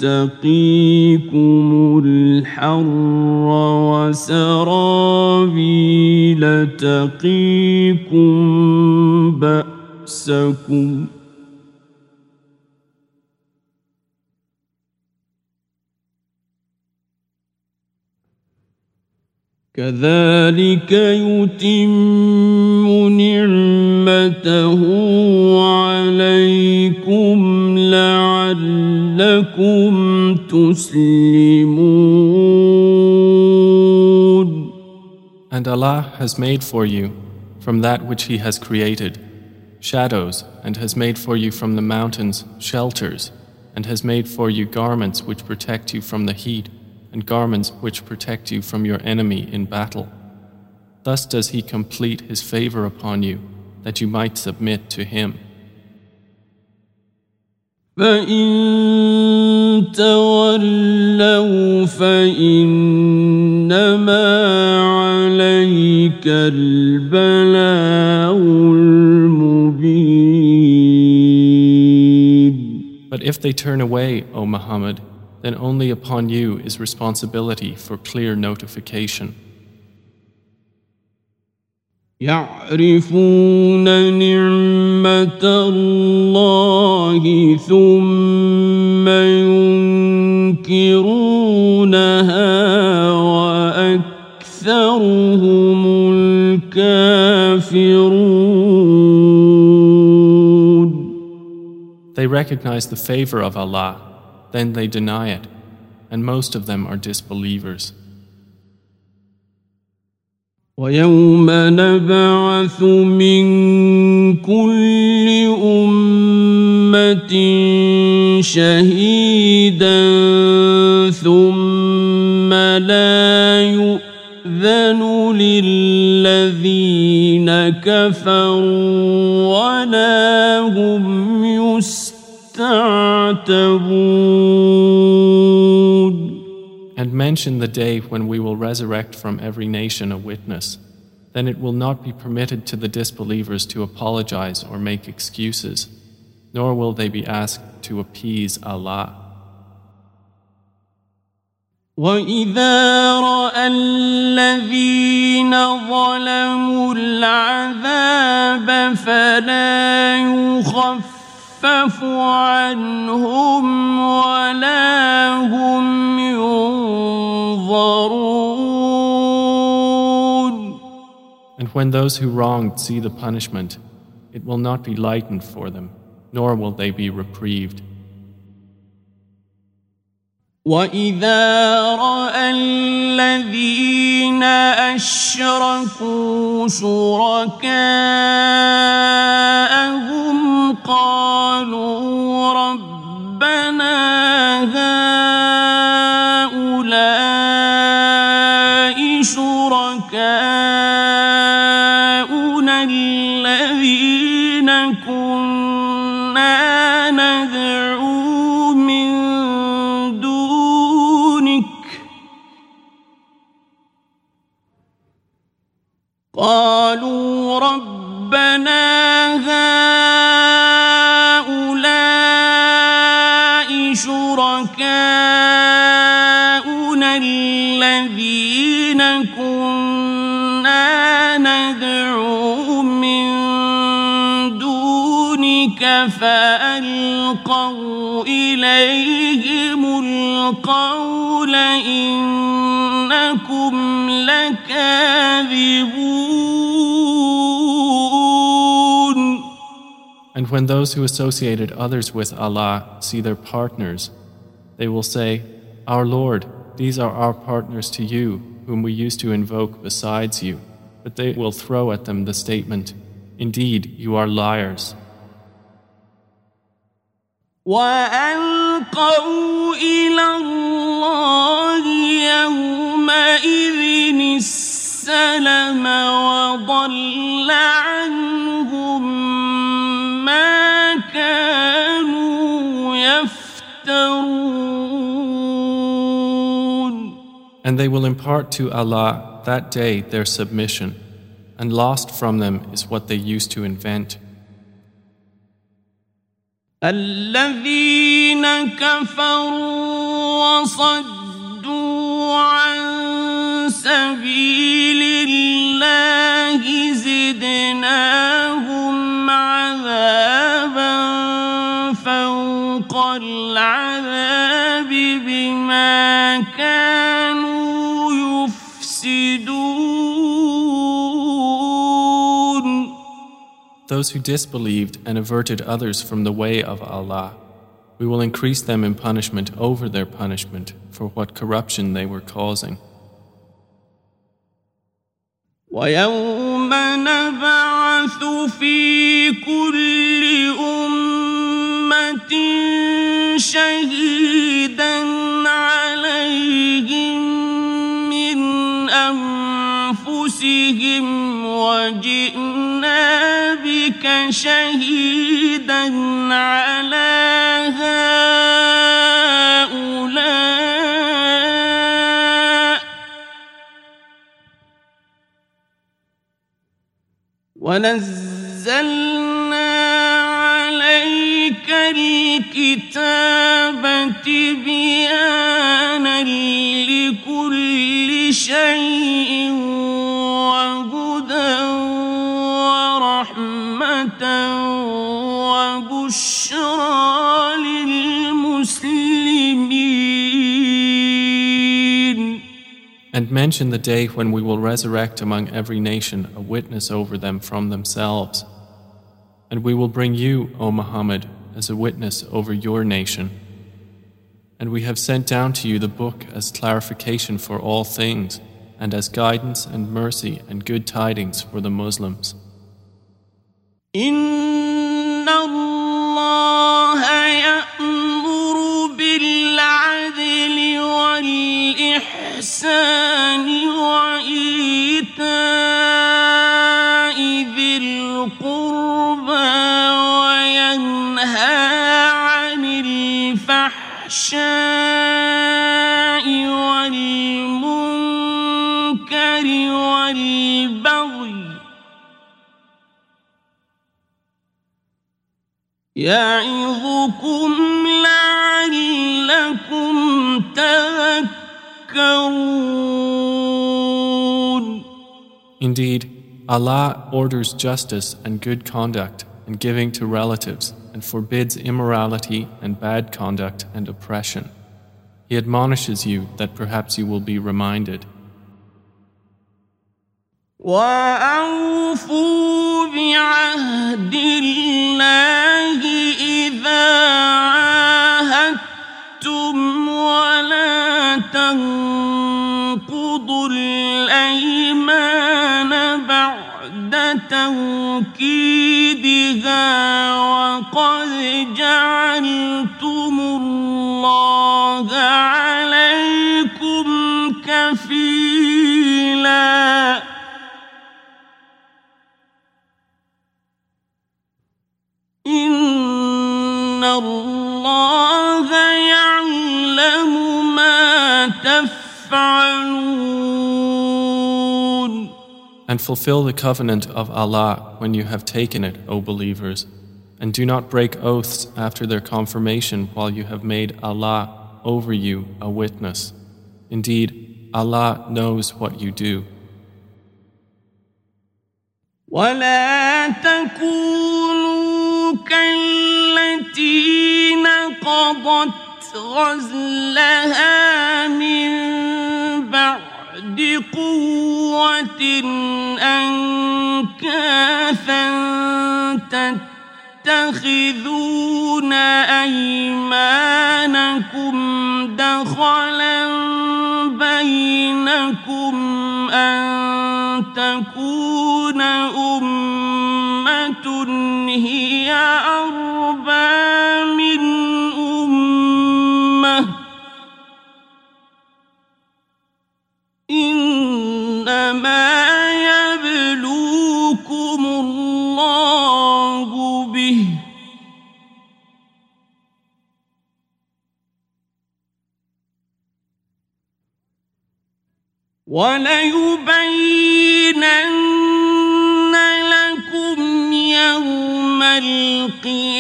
تقيكم الحر وسرابيل تقيكم بأسكم كذلك يتم نعمته عليكم لعلكم تسلمون And Allah has made for you from that which He has created shadows, and has made for you from the mountains shelters, and has made for you garments which protect you from the heat and garments which protect you from your enemy in battle. Thus does He complete His favor upon you, that you might submit to Him. فإن تولوا فإنما عليك البلاغ المبين But if they turn away, O Muhammad, then only upon you is responsibility for clear notification. يعرفون نعمة الله ثم ينكرونها وأكثرهم الكافرون They recognize the favor of Allah then they deny it, and most of them are disbelievers. ويوم نبعث من كل أمة شهيدا ثم لا يؤذن للذين كفروا ولا هم يستعتبون And mention the day when we will resurrect from every nation a witness. Then it will not be permitted to the disbelievers to apologize or make excuses, nor will they be asked to appease Allah. وإذا رأى الذين ظلموا العذاب فلا يخفف عنهم ولا هم And when those who wronged see the punishment, it will not be lightened for them, nor will they be reprieved. وإذا رأى الذين أشركوا شركاءهم قالوا ربنا هؤلاء قالوا ربنا هؤلاء شركاؤنا الذين كنا ندعو من دونك فألقوا إليهم القول إنكم لكاذبون And when those who associated others with Allah see their partners, they will say, Our Lord, these are our partners to you, whom we used to invoke besides you. But they will throw at them the statement, Indeed, you are liars. وألقوا إلى الله يومئذ السلم وضل عنهم And they will impart to Allah that day their submission, and lost from them is what they used to invent. الذين كفروا وصدوا عن سبيل الله زدناهم عذابا فوق العذاب بما كانوا Those who disbelieved and averted others from the way of Allah, we will increase them in punishment over their punishment for what corruption they were causing. ويوم نبعث في كل أمة شهيدا عليهم من أنفسهم شهيدا على هؤلاء ونزلنا عليك الكتاب بيانا لكل شيء وبشرى للمسلمين And mention the day when we will resurrect among every nation a witness over them from themselves. And we will bring you, O Muhammad, as a witness over your nation. And we have sent down to you the book as clarification for all things, and as guidance and mercy and good tidings for the Muslims. إن والإحسان وإيتاء ذي القربى وينهى عن الفحشاء والمنكر والبغي يعظكم لعلكم Indeed, Allah orders justice and good conduct and giving to relatives and forbids immorality and bad conduct and oppression. He admonishes you that perhaps you will be reminded. وأوفوا بعهد الله إذا تنقضوا الأيمان بعد توكيدها وقد جعلتم الله عليكم كفيلاً. إن الله تفعلون And fulfill the covenant of Allah when you have taken it, O believers, and do not break oaths after their confirmation while you have made Allah over you a witness. Indeed, Allah knows what you do. ولا تكونوا كالتي نقضت غزلها من بعد قوة أنكاثا تتخذون أيمانكم دخلا بينكم أن تكون أمة وليبينن لكم يوم القيامة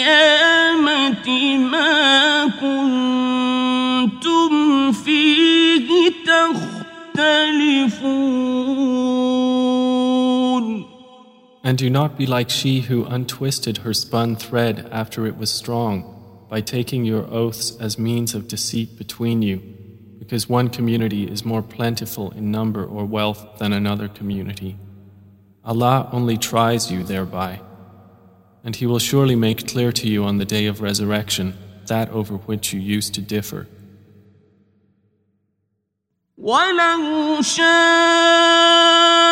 ما كنتم فيه تختلفون And do not be like she who untwisted her spun thread after it was strong, by taking your oaths as means of deceit between you, because one community is more plentiful in number or wealth than another community. Allah only tries you thereby, and He will surely make clear to you on the day of resurrection that over which you used to differ. ولو شاء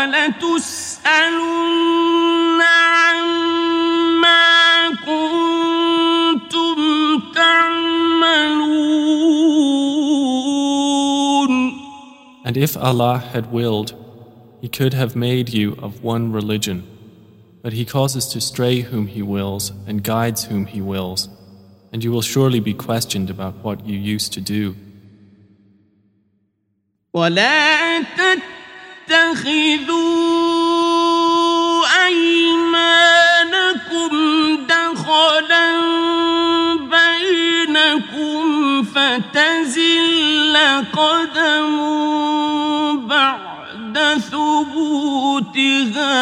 ولتسألن عما كنتم تعملون And if Allah had willed, He could have made you of one religion. But He causes to stray whom He wills and guides whom He wills, and you will surely be questioned about what you used to do. ولا تتخذوا أيمانكم دخلا بينكم فتزل قدم بعد ثبوتها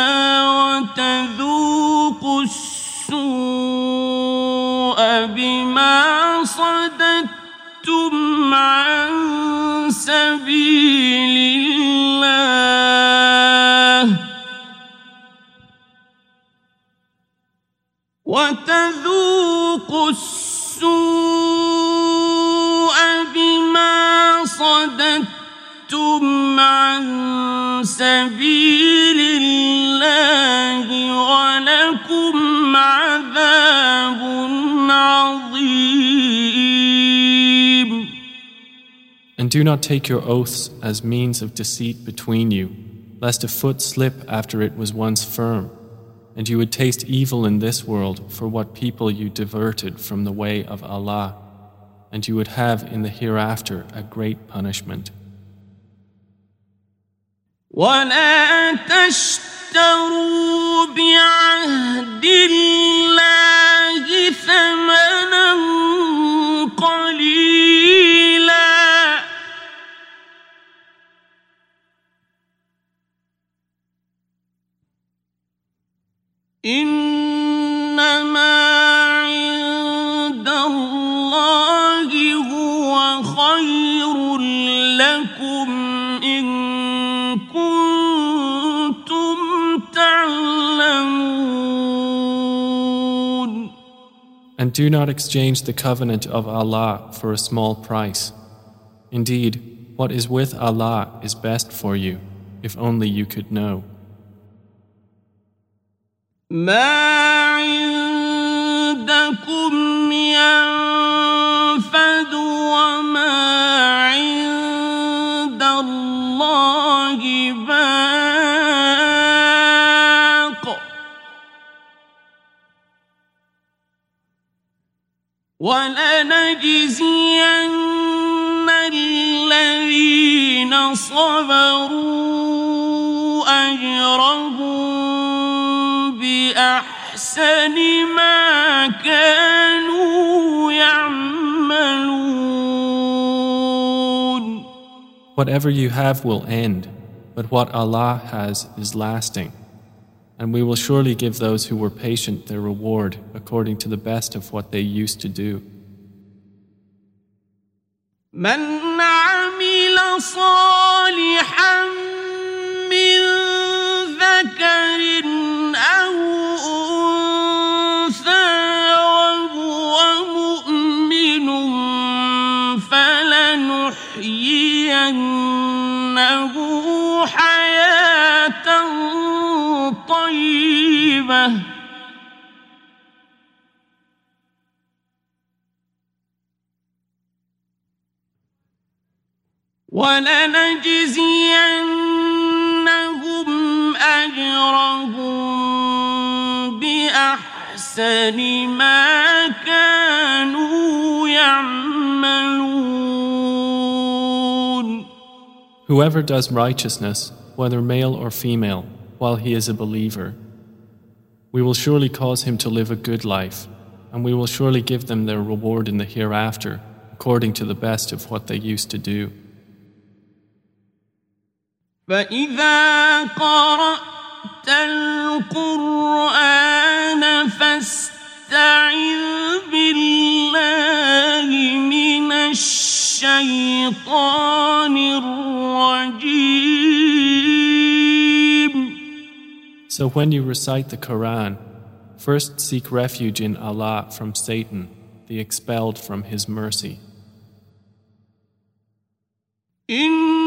وتذوقوا السوء بما صددتم عن سبيل الله. وتذوقوا السوء بما صددتم عن سبيل الله ولكم عذاب عظيم And do not take your oaths as means of deceit between you, lest a foot slip after it was once firm, and you would taste evil in this world for what people you diverted from the way of Allah, and you would have in the hereafter a great punishment. ولا تشتروا بعهد الله ثمنا إنما عند الله هو خير لكم إن كنتم تعلمون And do not exchange the covenant of Allah for a small price. Indeed, what is with Allah is best for you, if only you could know. ما عندكم ينفد وما عند الله باق ولنجزين الذين صبروا أجرهم بأحسن بأحسن ما كانوا يعملون Whatever you have will end, but what Allah has is lasting. And we will surely give those who were patient their reward according to the best of what they used to do. من عمل صالحا ولنجزينهم أجرهم بأحسن ما كانوا يعملون Whoever does righteousness, whether male or female, while he is a believer, we will surely cause him to live a good life, and we will surely give them their reward in the hereafter, according to the best of what they used to do. فإذا قرأت القرآن فاستعذ بالله من الشيطان الرجيم So when you recite the Quran, first seek refuge in Allah from Satan, the expelled from His mercy. إنه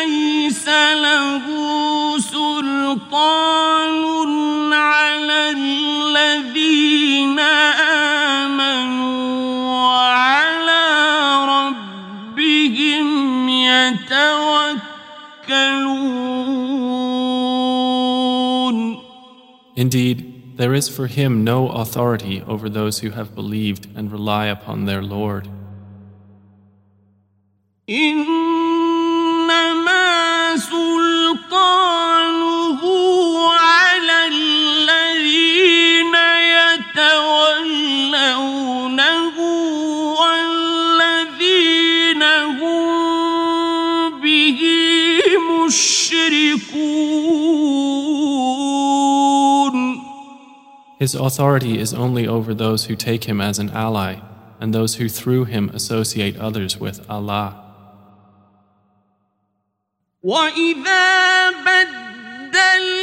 ليس له سلطان على الذين آمنوا وعلى ربهم يتوكلون Indeed, there is for him no authority over those who have believed and rely upon their Lord. إنما سلطانه على الذين يتولونه والذين هم به مشركون His authority is only over those who take him as an ally and those who through him associate others with Allah. وإذا بدل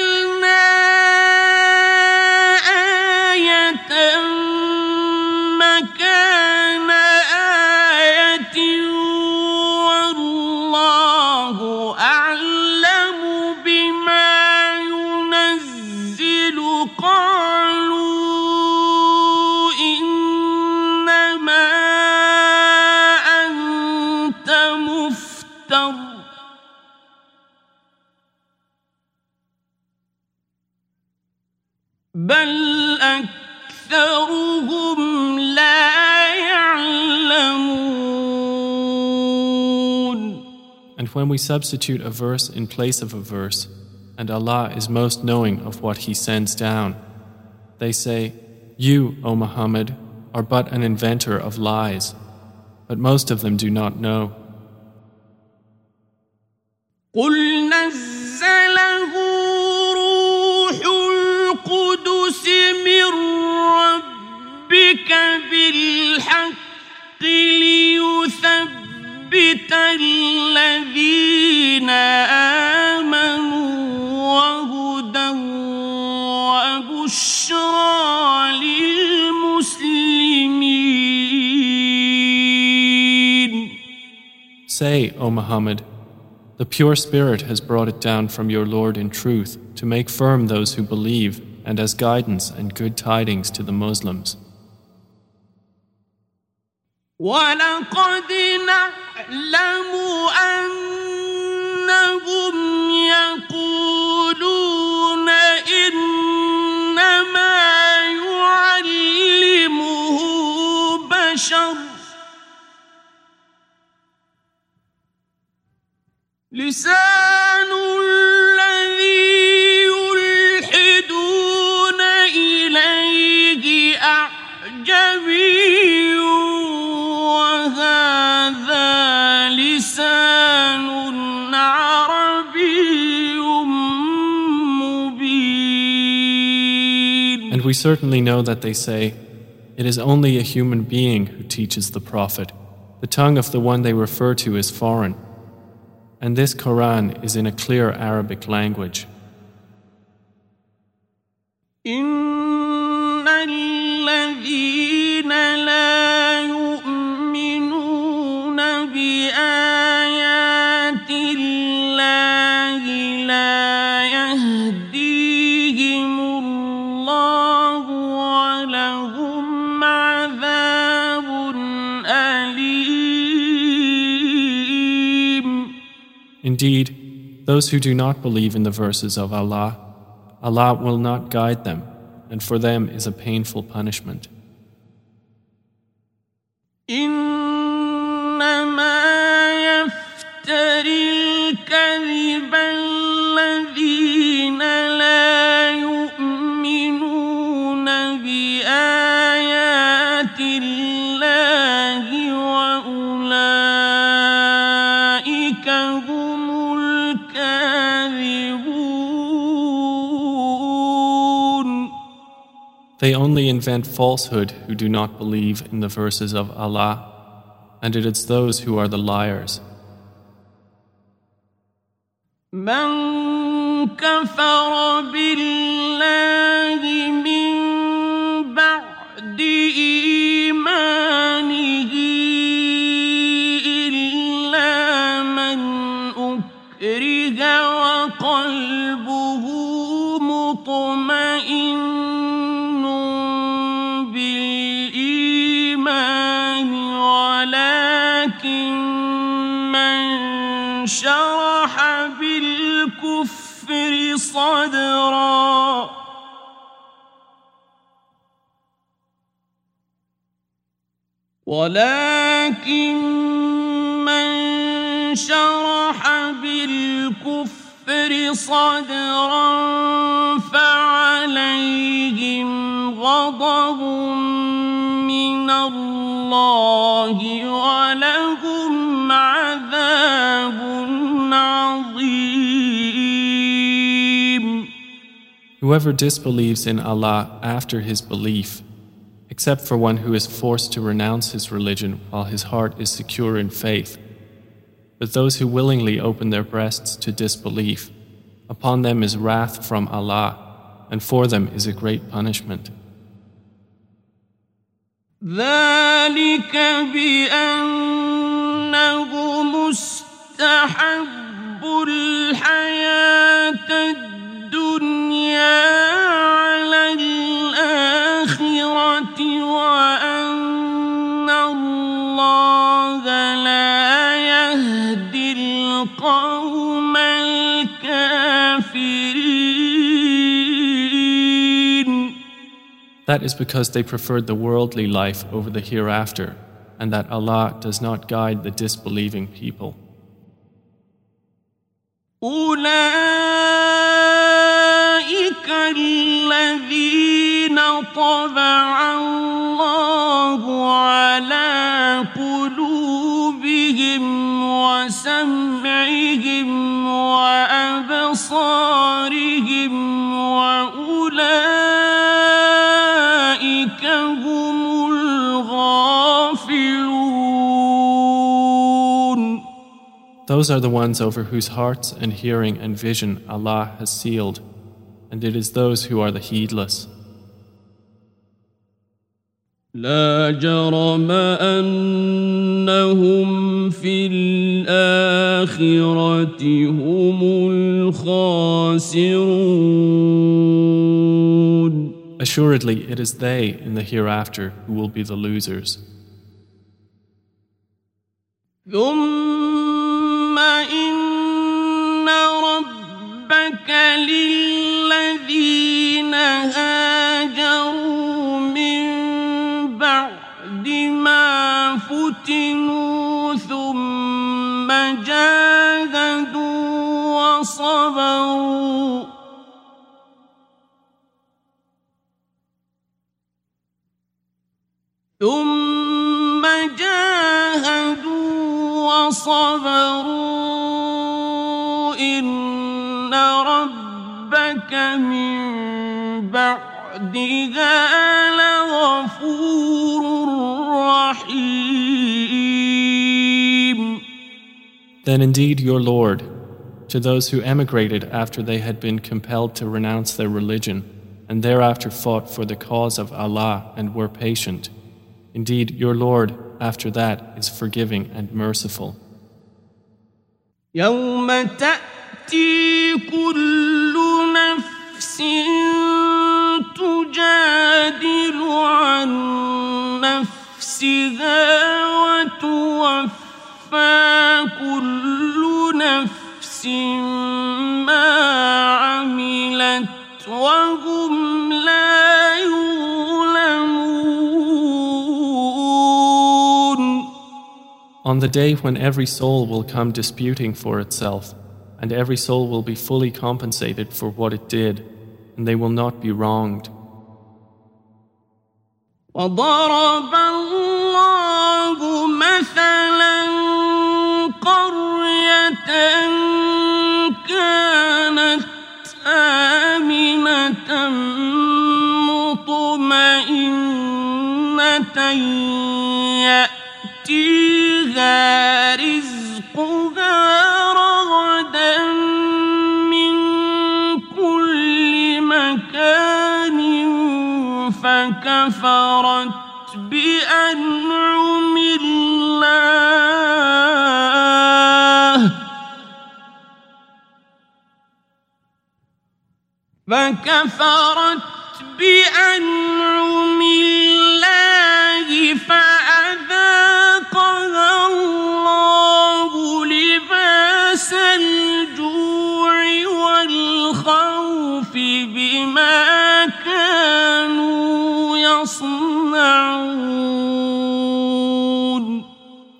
And when we substitute a verse in place of a verse, and Allah is most knowing of what He sends down, they say, You, O Muhammad, are but an inventor of lies. But most of them do not know. قل نزله روح القدس من ربك بالحق ليثبت الذين آمنوا وهدى وبشرى للمسلمين Say, O Muhammad, the pure Spirit has brought it down from your Lord in truth to make firm those who believe and as guidance and good tidings to the Muslims. ولقد نعلم أنهم يقولون إنما يعلمه بشر. لسان we certainly know that they say, It is only a human being who teaches the Prophet. The tongue of the one they refer to is foreign. And this Quran is in a clear Arabic language. إن الذين Indeed, those who do not believe in the verses of Allah, Allah will not guide them, and for them is a painful punishment. They only invent falsehood who do not believe in the verses of Allah, and it is those who are the liars. من كفر بالله من بعد إيمانه صدرا. ولكن من شرح بالكفر صدرا فعليهم غضب من الله ولهم Whoever disbelieves in Allah after his belief, except for one who is forced to renounce his religion while his heart is secure in faith, but those who willingly open their breasts to disbelief, upon them is wrath from Allah, and for them is a great punishment. ذلك بأنه مستحب الحياة That is because they preferred the worldly life over the hereafter, and that Allah does not guide the disbelieving people. أولئك الذين طبع الله على قلوبهم وسمعهم وأبصارهم Those are the ones over whose hearts and hearing and vision Allah has sealed, and it is those who are the heedless. لا جرم أنهم في الآخرة هم الخاسرون Assuredly, it is they in the hereafter who will be the losers. ثم للذين هاجروا من بعد ما فتنوا ثم جاهدوا وصبروا. ثم جاهدوا وصبروا. ربك من بعدها لغفور رحيم Then indeed your Lord, to those who emigrated after they had been compelled to renounce their religion, and thereafter fought for the cause of Allah and were patient, Indeed, your Lord, after that, is forgiving and merciful. يوم تأتي كل نفس تجادل عن نفسها وتوفى كل نفس ما عملت وهم لا On the day when every soul will come disputing for itself, and every soul will be fully compensated for what it did, and they will not be wronged. وضرب الله مثلا قرية كانت آمنة مطمئنة يأتيها فكفرت بأنعم الله. فكفرت بأنعم الله فأذاقها الله.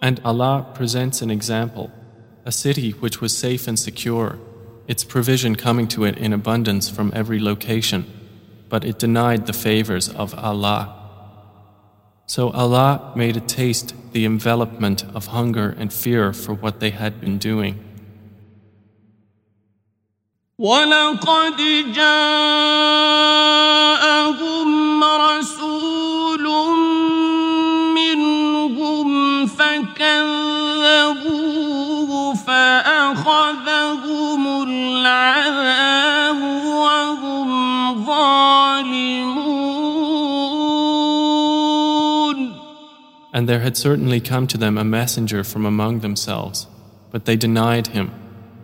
And Allah presents an example a city which was safe and secure, its provision coming to it in abundance from every location, but it denied the favors of Allah. So Allah made it taste the envelopment of hunger and fear for what they had been doing. ولقد جاءهم And there had certainly come to them a messenger from among themselves, but they denied him.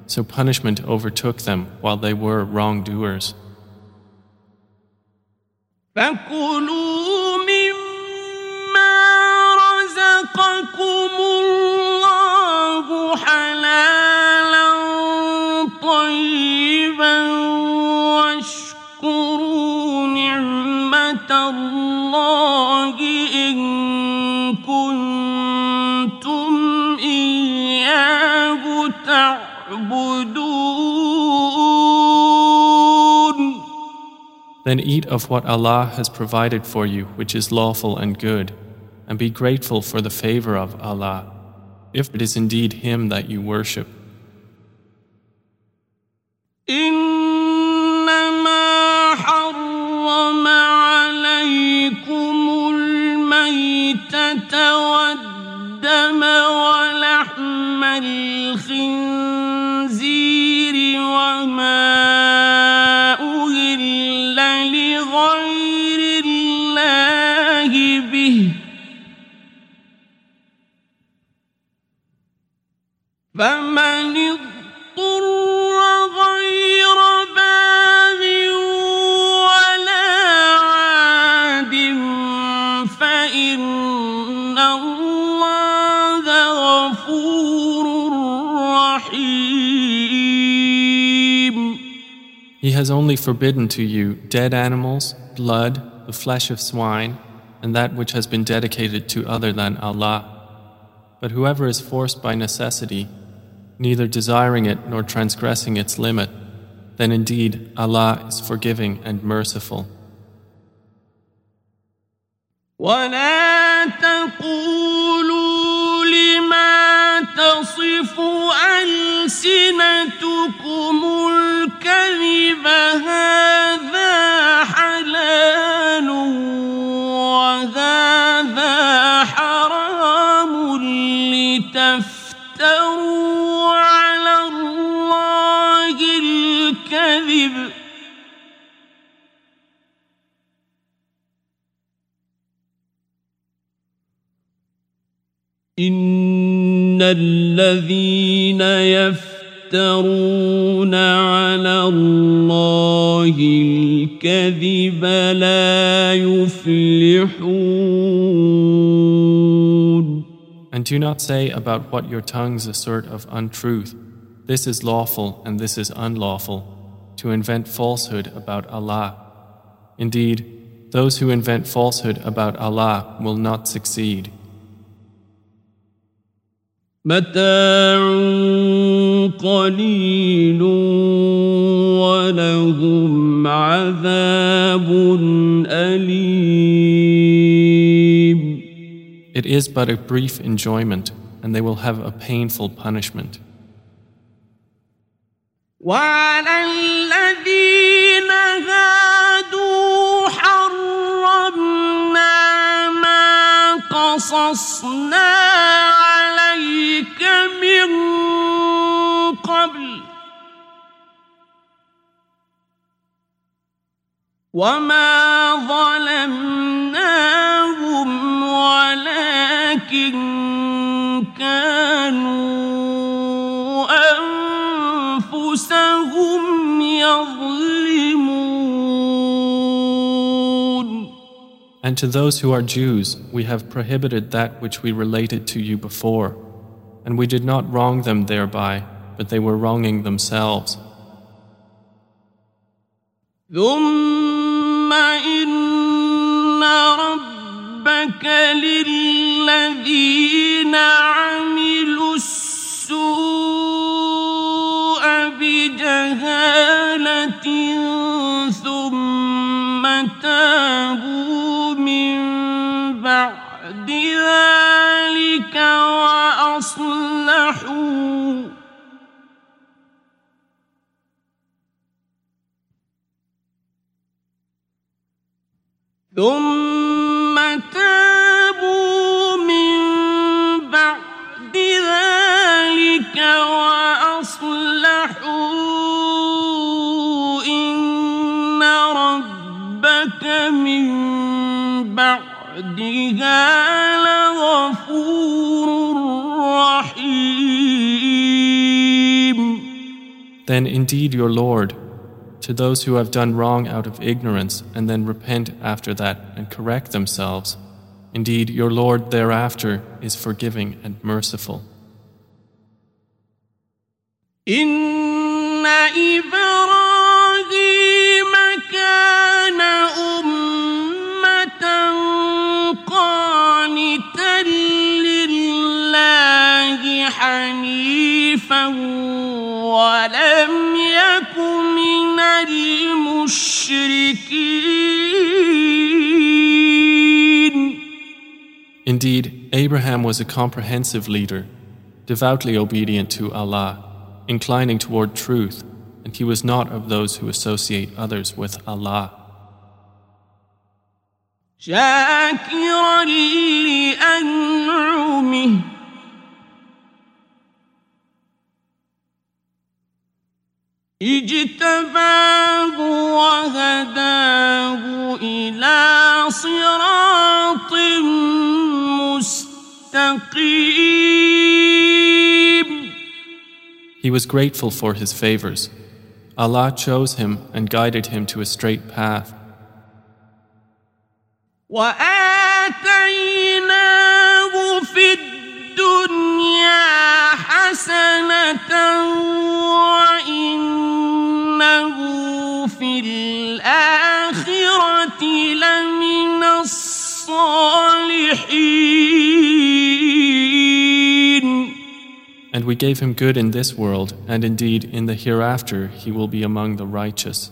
So punishment overtook them while they were wrongdoers. Then eat of what Allah has provided for you, which is lawful and good, and be grateful for the favor of Allah, if it is indeed Him that you worship. إنما حرم عليكم الميتة والدم ولحم الخنزير وما أهل لغير الله به فمن اضطر He has only forbidden to you dead animals, blood, the flesh of swine, and that which has been dedicated to other than Allah. But whoever is forced by necessity, neither desiring it nor transgressing its limit, then indeed Allah is forgiving and merciful. ولا تقولوا لما تصف ألسنتكم الكذب هذا حلال وهذا حرام لتفتروا على الله الكذب إن الذين يفترون على الله الكذب لا يفلحون And do not say about what your tongues assert of untruth, this is lawful and this is unlawful, to invent falsehood about Allah. Indeed, those who invent falsehood about Allah will not succeed. متاع قليل ولهم عذاب أليم It is but a brief enjoyment, and they will have a painful punishment. وعلى الذين هادوا حرمنا ما قصصنا وما ظلمناهم ولكن كانوا أنفسهم يظلمون And to those who are Jews, we have prohibited that which we related to you before, and we did not wrong them thereby, but they were wronging themselves. ثم إن ربك للذين عملوا السوء بجهالة ثم تابوا من بعد ذلك وأصلحوا ثم تابوا من بعد ذلك وأصلحوا إن ربك من بعدها لغفور رحيم. Then indeed your Lord, to those who have done wrong out of ignorance and then repent after that and correct themselves, indeed your Lord thereafter is forgiving and merciful. إن إبراهيم كان أمة قانتا لله حنيفا ولم يك من المشركين Indeed, Abraham was a comprehensive leader, devoutly obedient to Allah, inclining toward truth, and he was not of those who associate others with Allah. شاكرا لأنعمه اجتباه وهداه إلى صراط مستقيم He was grateful for his favors. Allah chose him and guided him to a straight path. وآتيناه في الدنيا حسنة إنه في الآخرة لمن الصالحين And we gave him good in this world, and indeed in the hereafter he will be among the righteous.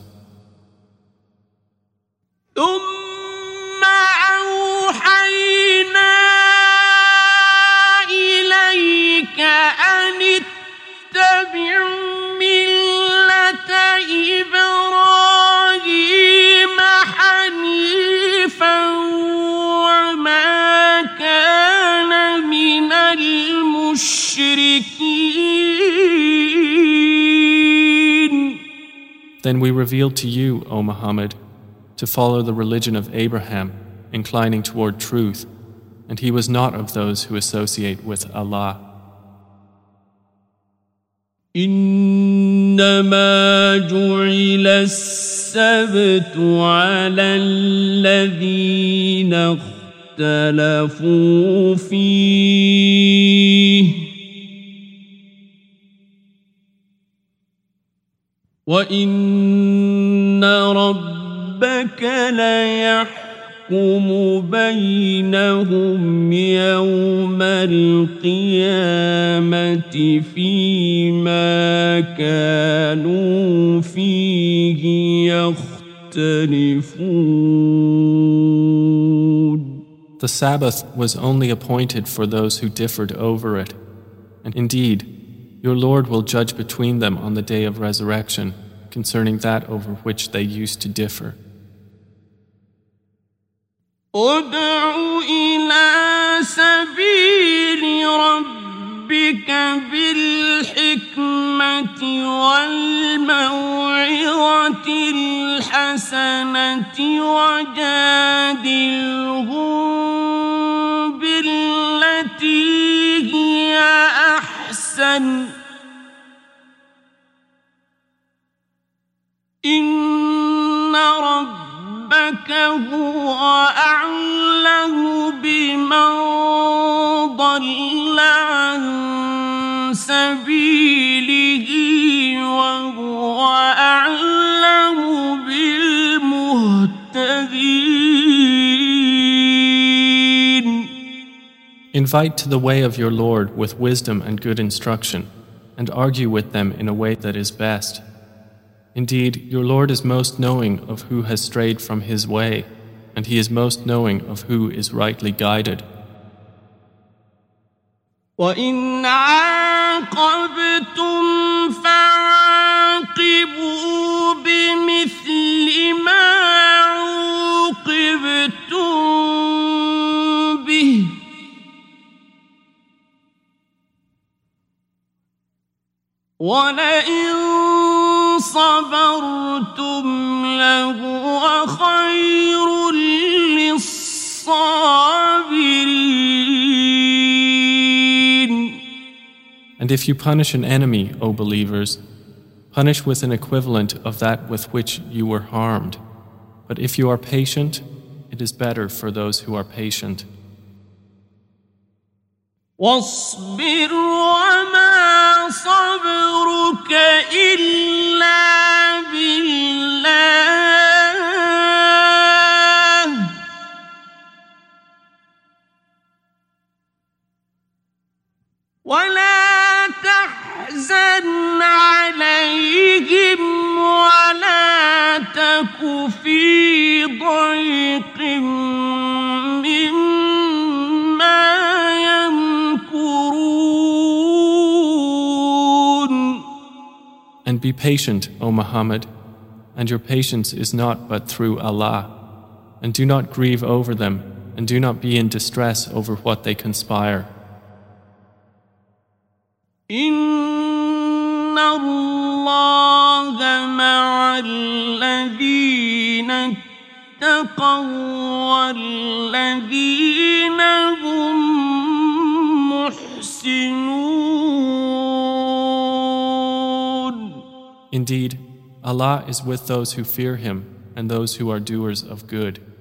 أن اتبع then we revealed to you, O Muhammad, to follow the religion of Abraham, inclining toward truth, and he was not of those who associate with Allah. إنما جعل السبت على الذين اختلفوا فيه. وإن ربك ليحكم بينهم يوم القيامة فيما كانوا فيه يختلفون The Sabbath was only appointed for those who differed over it. And indeed, your Lord will judge between them on the day of resurrection concerning that over which they used to differ. ادع إلى سبيل ربك بالحكمة والموعظة الحسنة وجادلهم بالتي هي أحسن. إن ربك هو أعلم بمن ضل عن سبيله وهو أعلم بالمهتدين Invite to the way of your Lord with wisdom and good instruction, and argue with them in a way that is best. Indeed, your Lord is most knowing of who has strayed from his way, and he is most knowing of who is rightly guided. وإن عاقبتم فعاقبوا بمثل ما عوقبتم به ولئن صبرتم لهو خير للصابرين And if you punish an enemy, O believers, punish with an equivalent of that with which you were harmed. But if you are patient, it is better for those who are patient. واصبر وما صبرك إلا بالله. ولا تحزن عليهم ولا تك في ضيق. And be patient, O Muhammad, and your patience is not but through Allah. And do not grieve over them, and do not be in distress over what they conspire. إن الله مع الذين اتقوا والذين هم محسنون Indeed, Allah is with those who fear Him and those who are doers of good.